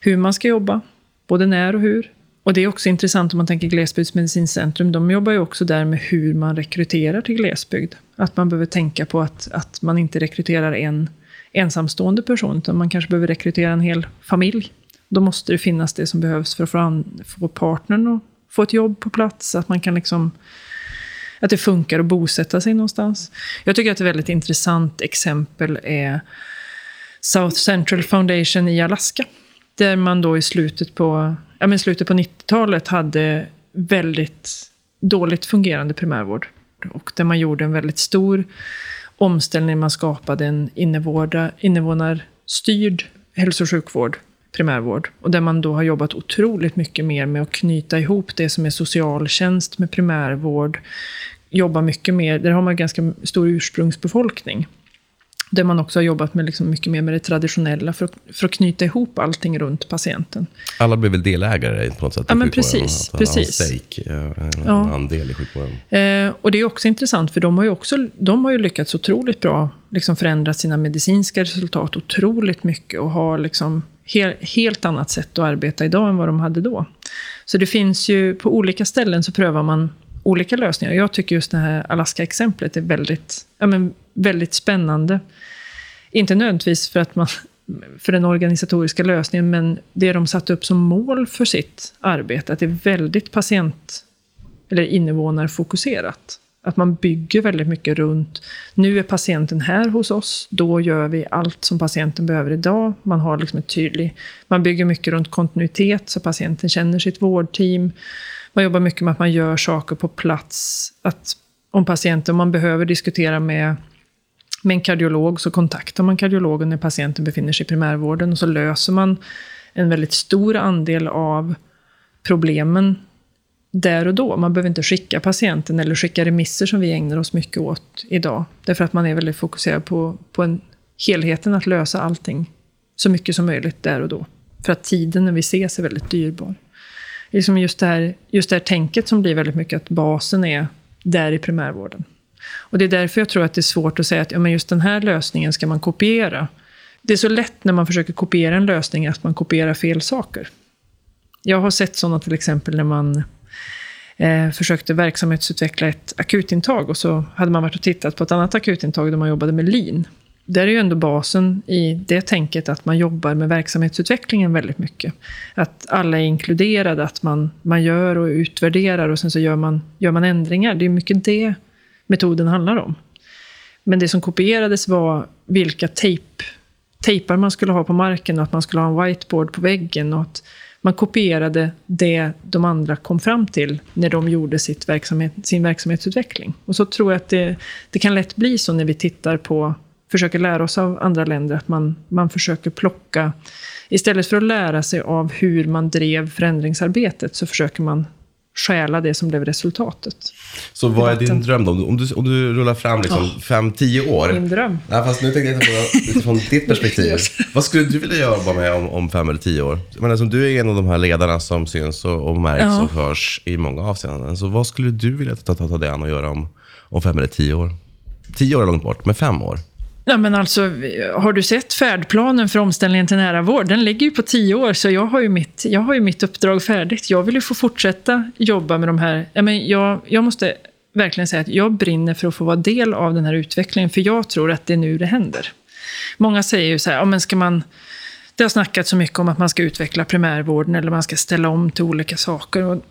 hur man ska jobba. Både när och hur. Och det är också intressant om man tänker Glesbygdsmedicincentrum. De jobbar ju också där med hur man rekryterar till glesbygd. Att man behöver tänka på att, att man inte rekryterar en ensamstående person, utan man kanske behöver rekrytera en hel familj. Då måste det finnas det som behövs för att få, an, få partnern att få ett jobb på plats, att man kan liksom att det funkar att bosätta sig någonstans. Jag tycker att ett väldigt intressant exempel är South Central Foundation i Alaska. Där man då i slutet på, ja men slutet på 90-talet hade väldigt dåligt fungerande primärvård. Och där man gjorde en väldigt stor omställning. Man skapade en invånarstyrd hälso och sjukvård, primärvård. Och där man då har jobbat otroligt mycket mer med att knyta ihop det som är socialtjänst med primärvård. Jobba mycket mer, där har man ganska stor ursprungsbefolkning. Där man också har jobbat med liksom mycket mer med det traditionella för att, för att knyta ihop allting runt patienten. Alla blir väl delägare på något sätt ja, men precis, att precis. En stake, en ja. andel i sjukvården. Eh, och det är också intressant, för de har ju, också, de har ju lyckats otroligt bra liksom förändra sina medicinska resultat otroligt mycket och har liksom helt, helt annat sätt att arbeta idag än vad de hade då. Så det finns ju, på olika ställen så prövar man olika lösningar. Jag tycker just det här Alaska-exemplet är väldigt, ja, men väldigt spännande. Inte nödvändigtvis för, att man, för den organisatoriska lösningen, men det de satt upp som mål för sitt arbete, att det är väldigt patient eller invånarfokuserat. Att man bygger väldigt mycket runt, nu är patienten här hos oss, då gör vi allt som patienten behöver idag. Man har liksom ett tydligt, man bygger mycket runt kontinuitet, så patienten känner sitt vårdteam. Man jobbar mycket med att man gör saker på plats. Att om patienten, om man behöver diskutera med, med en kardiolog, så kontaktar man kardiologen när patienten befinner sig i primärvården. Och så löser man en väldigt stor andel av problemen där och då. Man behöver inte skicka patienten eller skicka remisser som vi ägnar oss mycket åt idag. Därför att man är väldigt fokuserad på, på en, helheten, att lösa allting så mycket som möjligt där och då. För att tiden när vi ses är väldigt dyrbar liksom just, det här, just det här tänket som blir väldigt mycket att basen är där i primärvården. Och det är därför jag tror att det är svårt att säga att ja, men just den här lösningen ska man kopiera. Det är så lätt när man försöker kopiera en lösning att man kopierar fel saker. Jag har sett sådana till exempel när man eh, försökte verksamhetsutveckla ett akutintag och så hade man varit och tittat på ett annat akutintag där man jobbade med lin där är ju ändå basen i det tänket att man jobbar med verksamhetsutvecklingen väldigt mycket. Att alla är inkluderade, att man, man gör och utvärderar och sen så gör man, gör man ändringar. Det är mycket det metoden handlar om. Men det som kopierades var vilka tejp, tejpar man skulle ha på marken och att man skulle ha en whiteboard på väggen. Och att man kopierade det de andra kom fram till när de gjorde sitt verksamhet, sin verksamhetsutveckling. Och så tror jag att det, det kan lätt bli så när vi tittar på försöker lära oss av andra länder, att man, man försöker plocka, istället för att lära sig av hur man drev förändringsarbetet, så försöker man stjäla det som blev resultatet. Så vad är din dröm då? Om du, om du rullar fram liksom oh. fem, tio år. Min dröm. Nej, fast nu tänkte jag på utifrån ditt perspektiv. Vad skulle du vilja jobba med om, om fem eller tio år? Men alltså, du är en av de här ledarna som syns och, och märks ja. och hörs i många avseenden. Så vad skulle du vilja ta, ta, ta dig an och göra om, om fem eller tio år? Tio år är långt bort, men fem år? Ja, men alltså, har du sett färdplanen för omställningen till nära vård? Den ligger ju på tio år, så jag har ju mitt, jag har ju mitt uppdrag färdigt. Jag vill ju få fortsätta jobba med de här... Ja, men jag, jag måste verkligen säga att jag brinner för att få vara del av den här utvecklingen, för jag tror att det är nu det händer. Många säger ju så här, ja, men ska man... Det har snackats så mycket om att man ska utveckla primärvården eller man ska ställa om till olika saker. Och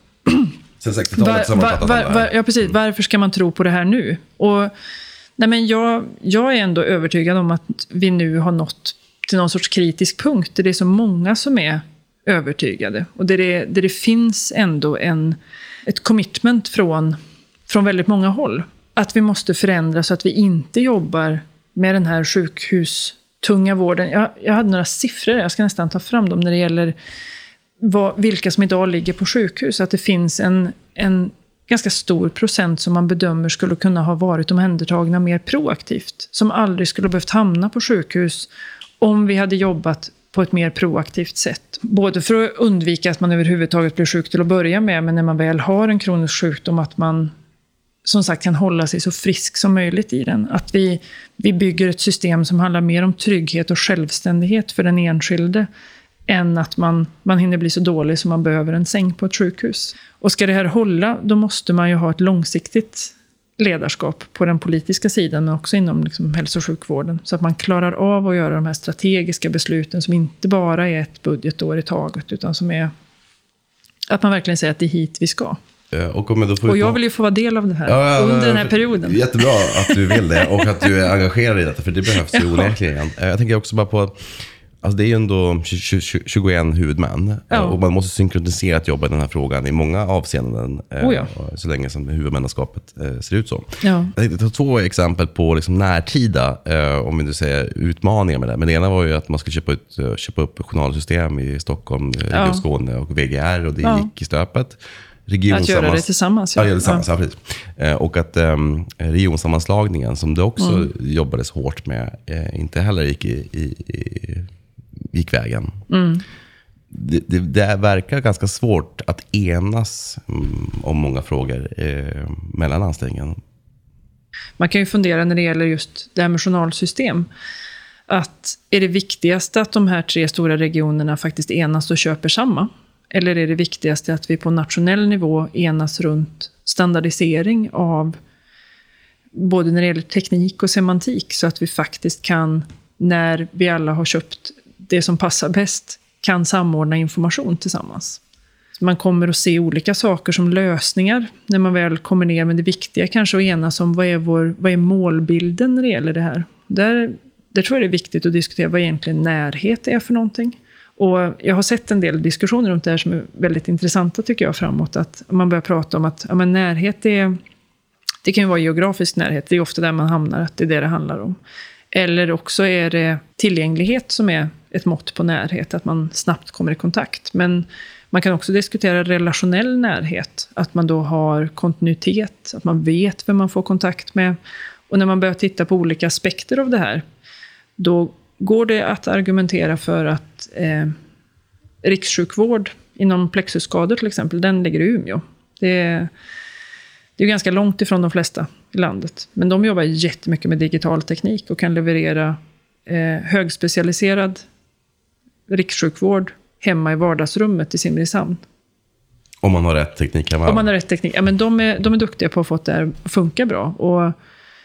Sen 60-talet var, var, var, var, Ja, precis. Varför ska man tro på det här nu? Och Nej, men jag, jag är ändå övertygad om att vi nu har nått till någon sorts kritisk punkt där det är så många som är övertygade. Och där det, där det finns ändå en, ett commitment från, från väldigt många håll. Att vi måste förändra så att vi inte jobbar med den här sjukhustunga vården. Jag, jag hade några siffror, jag ska nästan ta fram dem, när det gäller vad, vilka som idag ligger på sjukhus. Att det finns en, en ganska stor procent som man bedömer skulle kunna ha varit omhändertagna mer proaktivt. Som aldrig skulle behövt hamna på sjukhus om vi hade jobbat på ett mer proaktivt sätt. Både för att undvika att man överhuvudtaget blir sjuk till att börja med, men när man väl har en kronisk sjukdom, att man som sagt kan hålla sig så frisk som möjligt i den. Att vi, vi bygger ett system som handlar mer om trygghet och självständighet för den enskilde än att man, man hinner bli så dålig så man behöver en säng på ett sjukhus. Och ska det här hålla, då måste man ju ha ett långsiktigt ledarskap på den politiska sidan, men också inom liksom hälso och sjukvården. Så att man klarar av att göra de här strategiska besluten som inte bara är ett budgetår i taget, utan som är att man verkligen säger att det är hit vi ska. Eh, och, jag, Och jag vill ju få vara del av det här Ja, ja, under den här perioden. Jättebra att du vill det och att du är engagerad i detta, för det behövs ju Ja. onekligen. Eh, Jag tänker också bara på, alltså det är ju ändå 20, 20, 21 huvudmän eh, Ja. och man måste synkronisera att jobba i den här frågan i många avseenden, eh, Oh ja. så länge som huvudmannaskapet eh, ser ut så. Ja. Jag tänkte ta två exempel på liksom närtida, eh, om vi nu säger utmaningar med det. Men det ena var ju att man skulle köpa, ut, eh, köpa upp journalsystem i Stockholm, eh, Region Ja. Skåne och VGR och det Ja. gick i stöpet. Att göra det tillsammans. Ja, ja, tillsammans. Ja. Eh, och att um, regionsammanslagningen, som det också Mm. jobbades hårt med, eh, inte heller gick, i, i, i, gick vägen. Mm. Det, det, det verkar ganska svårt att enas mm, om många frågor eh, mellan landstingen. Man kan ju fundera när det gäller just det här med journalsystem. Att är det viktigaste att de här tre stora regionerna faktiskt enas och köper samma? Eller är det viktigaste att vi på nationell nivå enas runt standardisering av både när det gäller teknik och semantik så att vi faktiskt kan, när vi alla har köpt det som passar bäst, kan samordna information tillsammans. Man kommer att se olika saker som lösningar när man väl kommer ner, men det viktiga kanske är att enas om vad är, vår, vad är målbilden när det gäller det här. Där, där tror jag det är viktigt att diskutera vad egentligen närhet är för någonting. Och jag har sett en del diskussioner runt det här som är väldigt intressanta tycker jag framåt. Att man börjar prata om att ja, men närhet är, det kan ju vara geografisk närhet, det är ofta där man hamnar, att det är det det handlar om. Eller också är det tillgänglighet som är ett mått på närhet, att man snabbt kommer i kontakt. Men man kan också diskutera relationell närhet, att man då har kontinuitet, att man vet vem man får kontakt med. Och när man börjar titta på olika aspekter av det här, då går det att argumentera för att eh, rikssjukvård inom plexusskador till exempel, den ligger i Umeå. Det är, det är ganska långt ifrån de flesta i landet. Men de jobbar jättemycket med digital teknik och kan leverera eh, högspecialiserad rikssjukvård hemma i vardagsrummet i Simrishamn. Om man har rätt teknik. Om man har rätt teknik. Ja, men de, är, de är duktiga på att få det att funka bra. Och,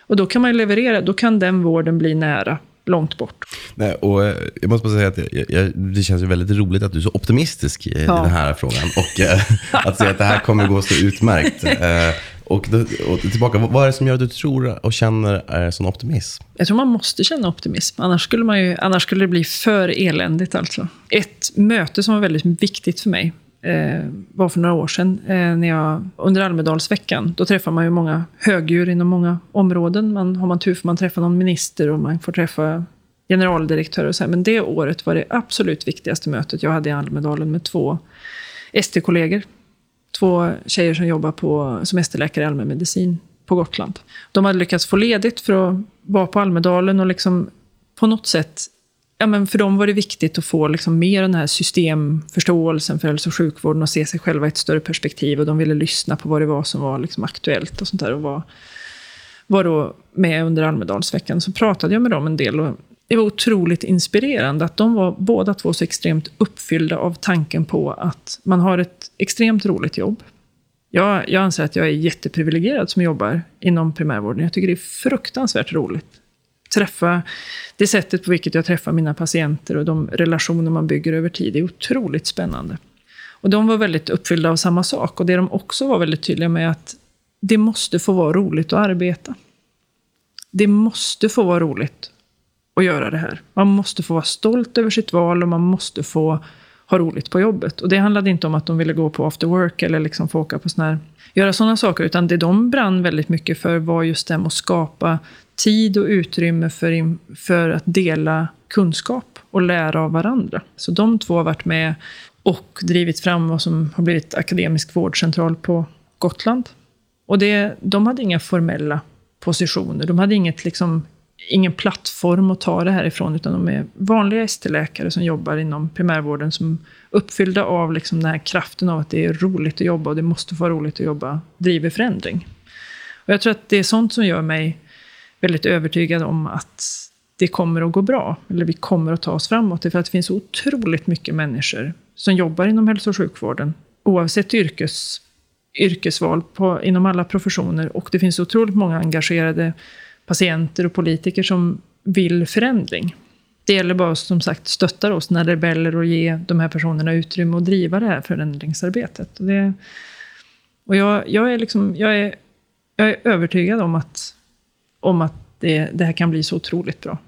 och då kan man leverera, då kan den vården bli nära, långt bort. Nej, och eh, jag måste bara säga att jag, jag, det känns väldigt roligt att du är så optimistisk i, Ja. den här frågan. Och eh, att säga att det här kommer gå så utmärkt. Och, då, och tillbaka, vad är det som gör att du tror och känner är sån optimism? Jag tror man måste känna optimism, annars skulle, man ju, annars skulle det bli för eländigt. Alltså. Ett möte som var väldigt viktigt för mig eh, var för några år sedan, eh, när jag, under Almedalsveckan. Då träffar man ju många högdjur inom många områden. Man, har man tur får man träffa någon minister och man får träffa generaldirektörer och så här. Men det året var det absolut viktigaste mötet jag hade i Almedalen med två ST-kollegor. Två tjejer som jobbar på, semesterläkare i allmänmedicin på Gotland. De hade lyckats få ledigt för att vara på Almedalen och liksom på något sätt Ja, men för dem var det viktigt att få liksom mer den här systemförståelsen för hälso och sjukvården och se sig själva i ett större perspektiv. Och de ville lyssna på vad det var som var liksom aktuellt och sånt där. Och var, var då med under Almedalsveckan. Så pratade jag med dem en del. Och det var otroligt inspirerande att de var båda två så extremt uppfyllda av tanken på att man har ett extremt roligt jobb. Jag, jag anser att jag är jätteprivilegierad som jobbar inom primärvården. Jag tycker det är fruktansvärt roligt. Träffa, det sättet på vilket jag träffar mina patienter och de relationer man bygger över tid är otroligt spännande. Och de var väldigt uppfyllda av samma sak. Och det de också var väldigt tydliga med är att det måste få vara roligt att arbeta. Det måste få vara roligt att göra det här. Man måste få vara stolt över sitt val och man måste få ha roligt på jobbet. Och det handlade inte om att de ville gå på after work eller liksom få åka på sån här, göra sådana saker, utan det de brann väldigt mycket för var just det här med att skapa tid och utrymme för, för att dela kunskap och lära av varandra. Så de två har varit med och drivit fram vad som har blivit akademisk vårdcentral på Gotland. Och det, de hade inga formella positioner. De hade inget, liksom, ingen plattform att ta det här ifrån, utan de är vanliga ST-läkare som jobbar inom primärvården, som uppfyllda av liksom den här kraften av att det är roligt att jobba och det måste vara roligt att jobba, driver förändring. Och jag tror att det är sånt som gör mig väldigt övertygad om att det kommer att gå bra, eller vi kommer att ta oss framåt. Det för att det finns så otroligt mycket människor som jobbar inom hälso och sjukvården, oavsett yrkes, yrkesval på, inom alla professioner och det finns otroligt många engagerade patienter och politiker som vill förändring. Det gäller bara som sagt stötta oss när rebeller och ge de här personerna utrymme att driva det här förändringsarbetet. Och, det, och jag, jag, är liksom, jag, är, jag är övertygad om att, om att det, det här kan bli så otroligt bra.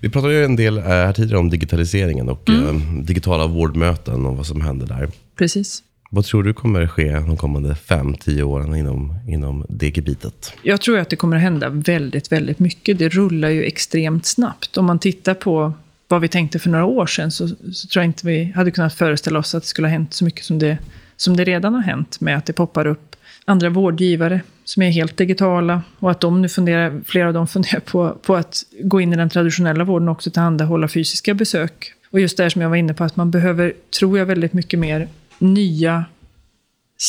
Vi pratade ju en del eh, här tidigare om digitaliseringen och mm. Eh, digitala vårdmöten och vad som händer där. Precis. Vad tror du kommer ske de kommande fem, tio åren inom, inom det gebitet? Jag tror att det kommer att hända väldigt, väldigt mycket. Det rullar ju extremt snabbt. Om man tittar på vad vi tänkte för några år sedan så, så tror jag inte vi hade kunnat föreställa oss att det skulle ha hänt så mycket som det, som det redan har hänt med att det poppar upp andra vårdgivare som är helt digitala och att de nu funderar, flera av dem funderar på, på att gå in i den traditionella vården och också tillhandahålla fysiska besök. Och just det som jag var inne på, att man behöver, tror jag, väldigt mycket mer nya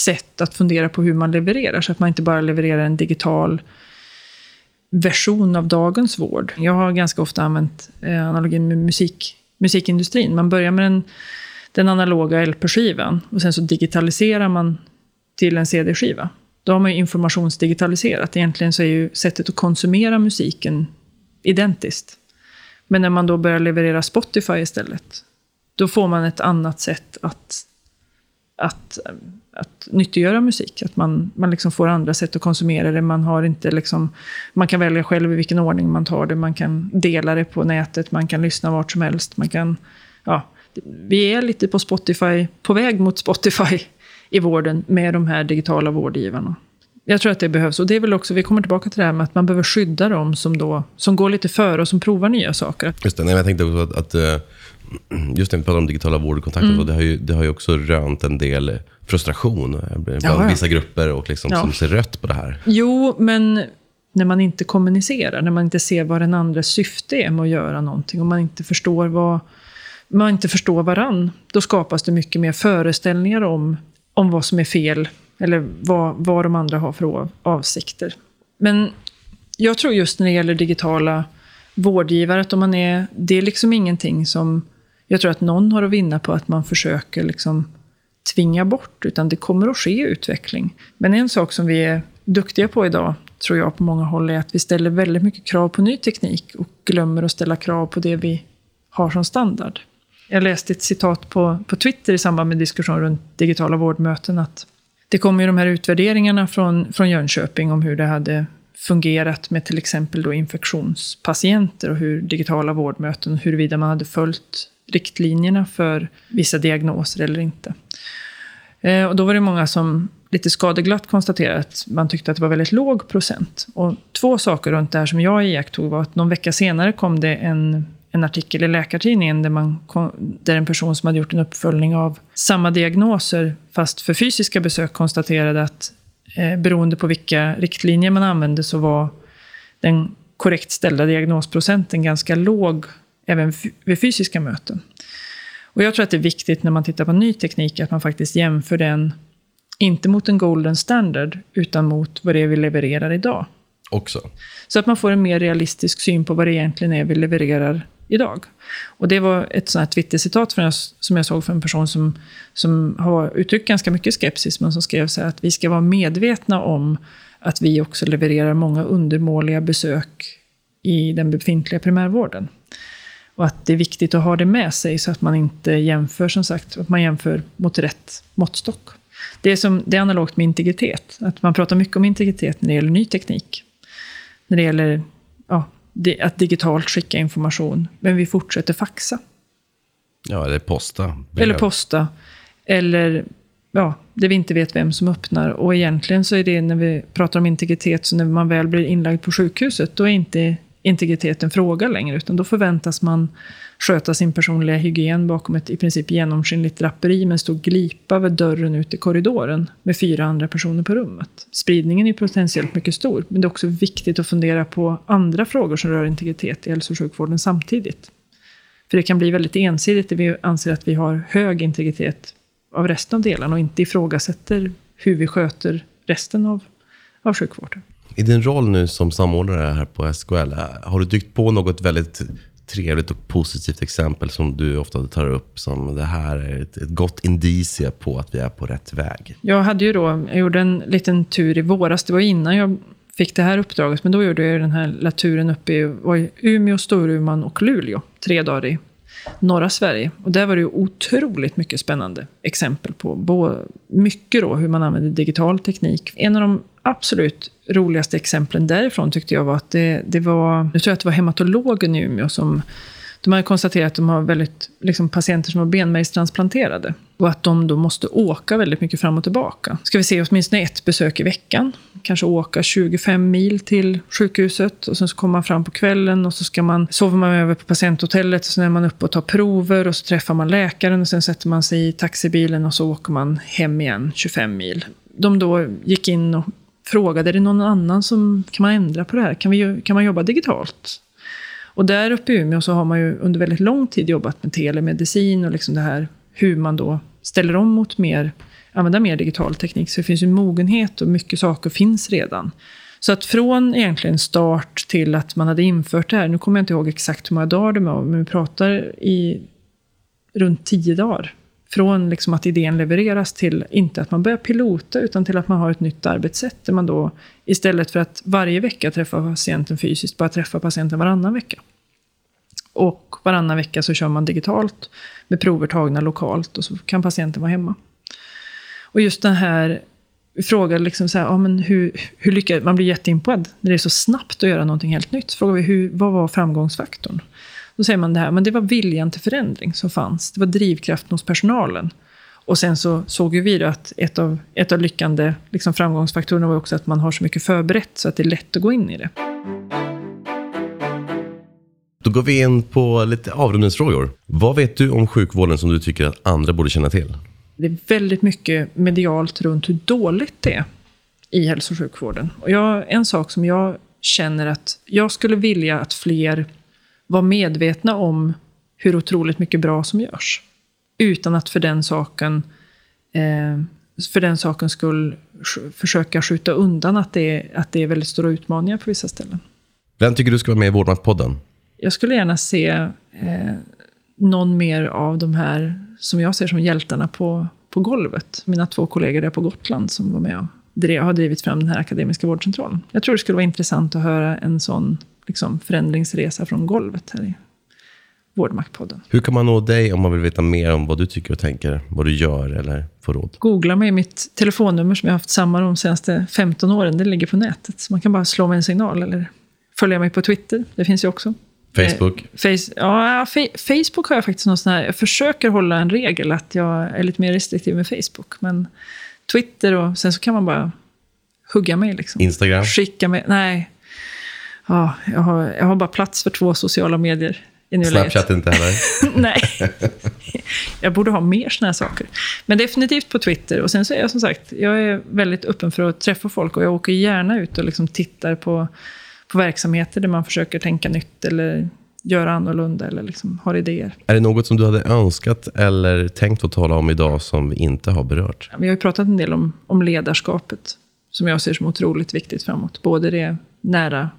sätt att fundera på hur man levererar, så att man inte bara levererar en digital version av dagens vård. Jag har ganska ofta använt eh, analogin med musik, musikindustrin. Man börjar med den, den analoga LP-skivan och sen så digitaliserar man till en CD-skiva. Då har man ju informationsdigitaliserat. Egentligen så är ju sättet att konsumera musiken identiskt. Men när man då börjar leverera Spotify istället, då får man ett annat sätt att, att, att nyttiggöra musik. Att man, man liksom får andra sätt att konsumera det. Man, har inte liksom, man kan välja själv i vilken ordning man tar det. Man kan dela det på nätet, man kan lyssna vart som helst. Man kan, ja, vi är lite på Spotify, på väg mot Spotify i vården med de här digitala vårdgivarna. Jag tror att det behövs. Och det är väl också, vi kommer tillbaka till det här med att man behöver skydda dem som, då, som går lite före och som provar nya saker. Just det, nej, jag tänkte också att, att eh, just när vi pratar om digitala vårdkontakter, mm. det, har ju, det har ju också rönt en del frustration bland ja, ja. vissa grupper och liksom, ja. som ser rött på det här. Jo, men när man inte kommunicerar, när man inte ser vad den andra syfte är med att göra någonting, och man inte förstår vad man inte förstår varann, då skapas det mycket mer föreställningar om om vad som är fel eller vad, vad de andra har för avsikter. Men jag tror just när det gäller digitala vårdgivare, att om man är, det är liksom ingenting som jag tror att någon har att vinna på att man försöker liksom tvinga bort, utan det kommer att ske utveckling. Men en sak som vi är duktiga på idag, tror jag på många håll, är att vi ställer väldigt mycket krav på ny teknik och glömmer att ställa krav på det vi har som standard. Jag läste ett citat på, på Twitter i samband med diskussion runt digitala vårdmöten att det kommer ju de här utvärderingarna från, från Jönköping om hur det hade fungerat med till exempel då infektionspatienter och hur digitala vårdmöten, huruvida man hade följt riktlinjerna för vissa diagnoser eller inte. Eh, och då var det många som lite skadeglatt konstaterade att man tyckte att det var väldigt låg procent. Och två saker runt det här som jag iakttog var att någon vecka senare kom det en en artikel i Läkartidningen där, man, där en person som hade gjort en uppföljning av samma diagnoser, fast för fysiska besök, konstaterade att eh, beroende på vilka riktlinjer man använde så var den korrekt ställda diagnosprocenten ganska låg även vid fysiska möten. Och jag tror att det är viktigt när man tittar på ny teknik att man faktiskt jämför den, inte mot en golden standard, utan mot vad det är vi levererar idag. Också. Så att man får en mer realistisk syn på vad det egentligen är vi levererar idag. Och det var ett sånt här Twitter-citat som jag såg från en person som, som har uttryckt ganska mycket skepsis, men som skrev så här att vi ska vara medvetna om att vi också levererar många undermåliga besök i den befintliga primärvården. Och att det är viktigt att ha det med sig så att man inte jämför, som sagt, att man jämför mot rätt måttstock. Det är, som, det är analogt med integritet. Att man pratar mycket om integritet när det gäller ny teknik. När det gäller ja, att digitalt skicka information, men vi fortsätter faxa. Ja, eller posta. Eller posta. Eller ja, det vi inte vet vem som öppnar. Och egentligen så är det när vi pratar om integritet, så när man väl blir inlagd på sjukhuset, då är inte integritet en fråga längre, utan då förväntas man sköta sin personliga hygien bakom ett i princip genomskinligt draperi med en stor glipa vid dörren ut i korridoren med fyra andra personer på rummet. Spridningen är potentiellt mycket stor, men det är också viktigt att fundera på andra frågor som rör integritet i hälso och sjukvården samtidigt. För det kan bli väldigt ensidigt, där vi anser att vi har hög integritet av resten av delarna och inte ifrågasätter hur vi sköter resten av, av sjukvården. I din roll nu som samordnare här på SKL, eh, har du dykt på något väldigt trevligt och positivt exempel som du ofta tar upp som det här är ett, ett gott indicie på att vi är på rätt väg? Jag hade ju då, jag gjorde en liten tur i våras, det var innan jag fick det här uppdraget, men då gjorde jag den här turen uppe i, var i Umeå, Storuman och Luleå, tre dagar i norra Sverige. Och där var det ju otroligt mycket spännande exempel på mycket då hur man använder digital teknik. En av de absolut roligaste exemplen därifrån tyckte jag var att det, det var, nu tror jag att det var hematologen i Umeå som de har konstaterat att de har väldigt, liksom, patienter som har benmärgstransplanterade. Och att de då måste åka väldigt mycket fram och tillbaka. Ska vi se åtminstone ett besök i veckan. Kanske åka 25 mil till sjukhuset. Och sen så kommer man fram på kvällen och så ska man, sover man över på patienthotellet. Och sen är man uppe och tar prover och så träffar man läkaren. Och sen sätter man sig i taxibilen och så åker man hem igen 25 mil. De då gick in och frågade, är det någon annan som, kan man ändra på det här? Kan, vi, kan man jobba digitalt? Och där uppe i Umeå så har man ju under väldigt lång tid jobbat med telemedicin och liksom det här hur man då ställer om mot mer, använda mer digital teknik. Så det finns ju mogenhet och mycket saker finns redan. Så att från egentligen start till att man hade infört det här, nu kommer jag inte ihåg exakt hur många dagar det var, men vi pratar i runt tio dagar. Från liksom att idén levereras till, inte att man börjar pilota, utan till att man har ett nytt arbetssätt. Där man då, istället för att varje vecka träffa patienten fysiskt, bara träffa patienten varannan vecka. Och varannan vecka så kör man digitalt med prover tagna lokalt och så kan patienten vara hemma. Och just den här frågan, liksom så här, ja, men hur, hur lyckas man blir jätteimponerad när det är så snabbt att göra någonting helt nytt. Så frågar vi, hur, vad var framgångsfaktorn? Då säger man det här, men det var viljan till förändring som fanns. Det var drivkraften hos personalen. Och sen så såg ju vi att ett av, ett av lyckande liksom framgångsfaktorerna var också att man har så mycket förberett så att det är lätt att gå in i det. Då går vi in på lite avrundningsfrågor. Vad vet du om sjukvården som du tycker att andra borde känna till? Det är väldigt mycket medialt runt hur dåligt det är i hälso och sjukvården. Och jag, en sak som jag känner att jag skulle vilja att fler var medvetna om hur otroligt mycket bra som görs. Utan att för den saken, eh, för den saken skull försöka skjuta undan att det, är, att det är väldigt stora utmaningar på vissa ställen. Vem tycker du ska vara med i Vårdmaktpodden? Jag skulle gärna se eh, någon mer av de här som jag ser som hjältarna på, på golvet. Mina två kollegor där på Gotland som var med drev, har drivit fram den här akademiska vårdcentralen. Jag tror det skulle vara intressant att höra en sån liksom, förändringsresa från golvet här i Vårdmaktpodden. Hur kan man nå dig om man vill veta mer om vad du tycker och tänker, vad du gör eller få råd? Googla mig, mitt telefonnummer som jag haft samma de senaste 15 åren, det ligger på nätet. Så man kan bara slå mig en signal eller följa mig på Twitter, det finns ju också. Facebook? Eh, face, ja, Facebook har jag faktiskt någon sån här, jag försöker hålla en regel att jag är lite mer restriktiv med Facebook. Men Twitter och sen så kan man bara hugga mig liksom. Instagram? Skicka mig, nej. Ja, jag, har, jag har bara plats för två sociala medier i nuläget. Snapchat inte heller? nej. jag borde ha mer såna här saker. Men definitivt på Twitter. Och sen så är jag som sagt, jag är väldigt öppen för att träffa folk och jag åker gärna ut och liksom tittar på på verksamheter där man försöker tänka nytt eller göra annorlunda eller liksom har idéer. Är det något som du hade önskat eller tänkt att tala om idag som vi inte har berört? Vi har ju pratat en del om, om ledarskapet, som jag ser som otroligt viktigt framåt. Både det nära,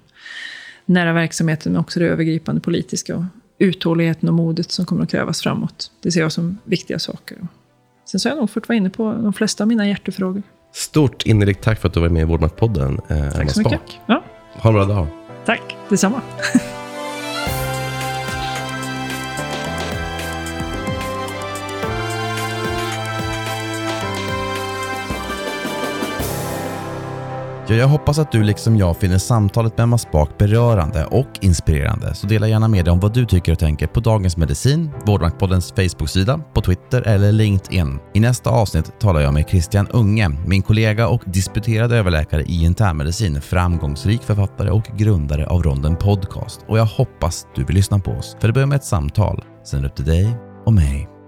nära verksamheten, men också det övergripande politiska och uthålligheten och modet som kommer att krävas framåt. Det ser jag som viktiga saker. Sen så har jag nog fått vara inne på de flesta av mina hjärtefrågor. Stort innerligt tack för att du var med i Vårdmaktpodden, eh, Tack så mycket. Ja. Ha en bra dag. Tack, detsamma. Ja, jag hoppas att du liksom jag finner samtalet med Emma Spak berörande och inspirerande. Så dela gärna med dig om vad du tycker och tänker på Dagens Medicin, Vårdmaktpoddens Facebook-sida, på Twitter eller LinkedIn. I nästa avsnitt talar jag med Christian Unge, min kollega och disputerade överläkare i internmedicin, framgångsrik författare och grundare av Ronden Podcast. Och jag hoppas du vill lyssna på oss. För det börjar med ett samtal, sen upp till dig och mig.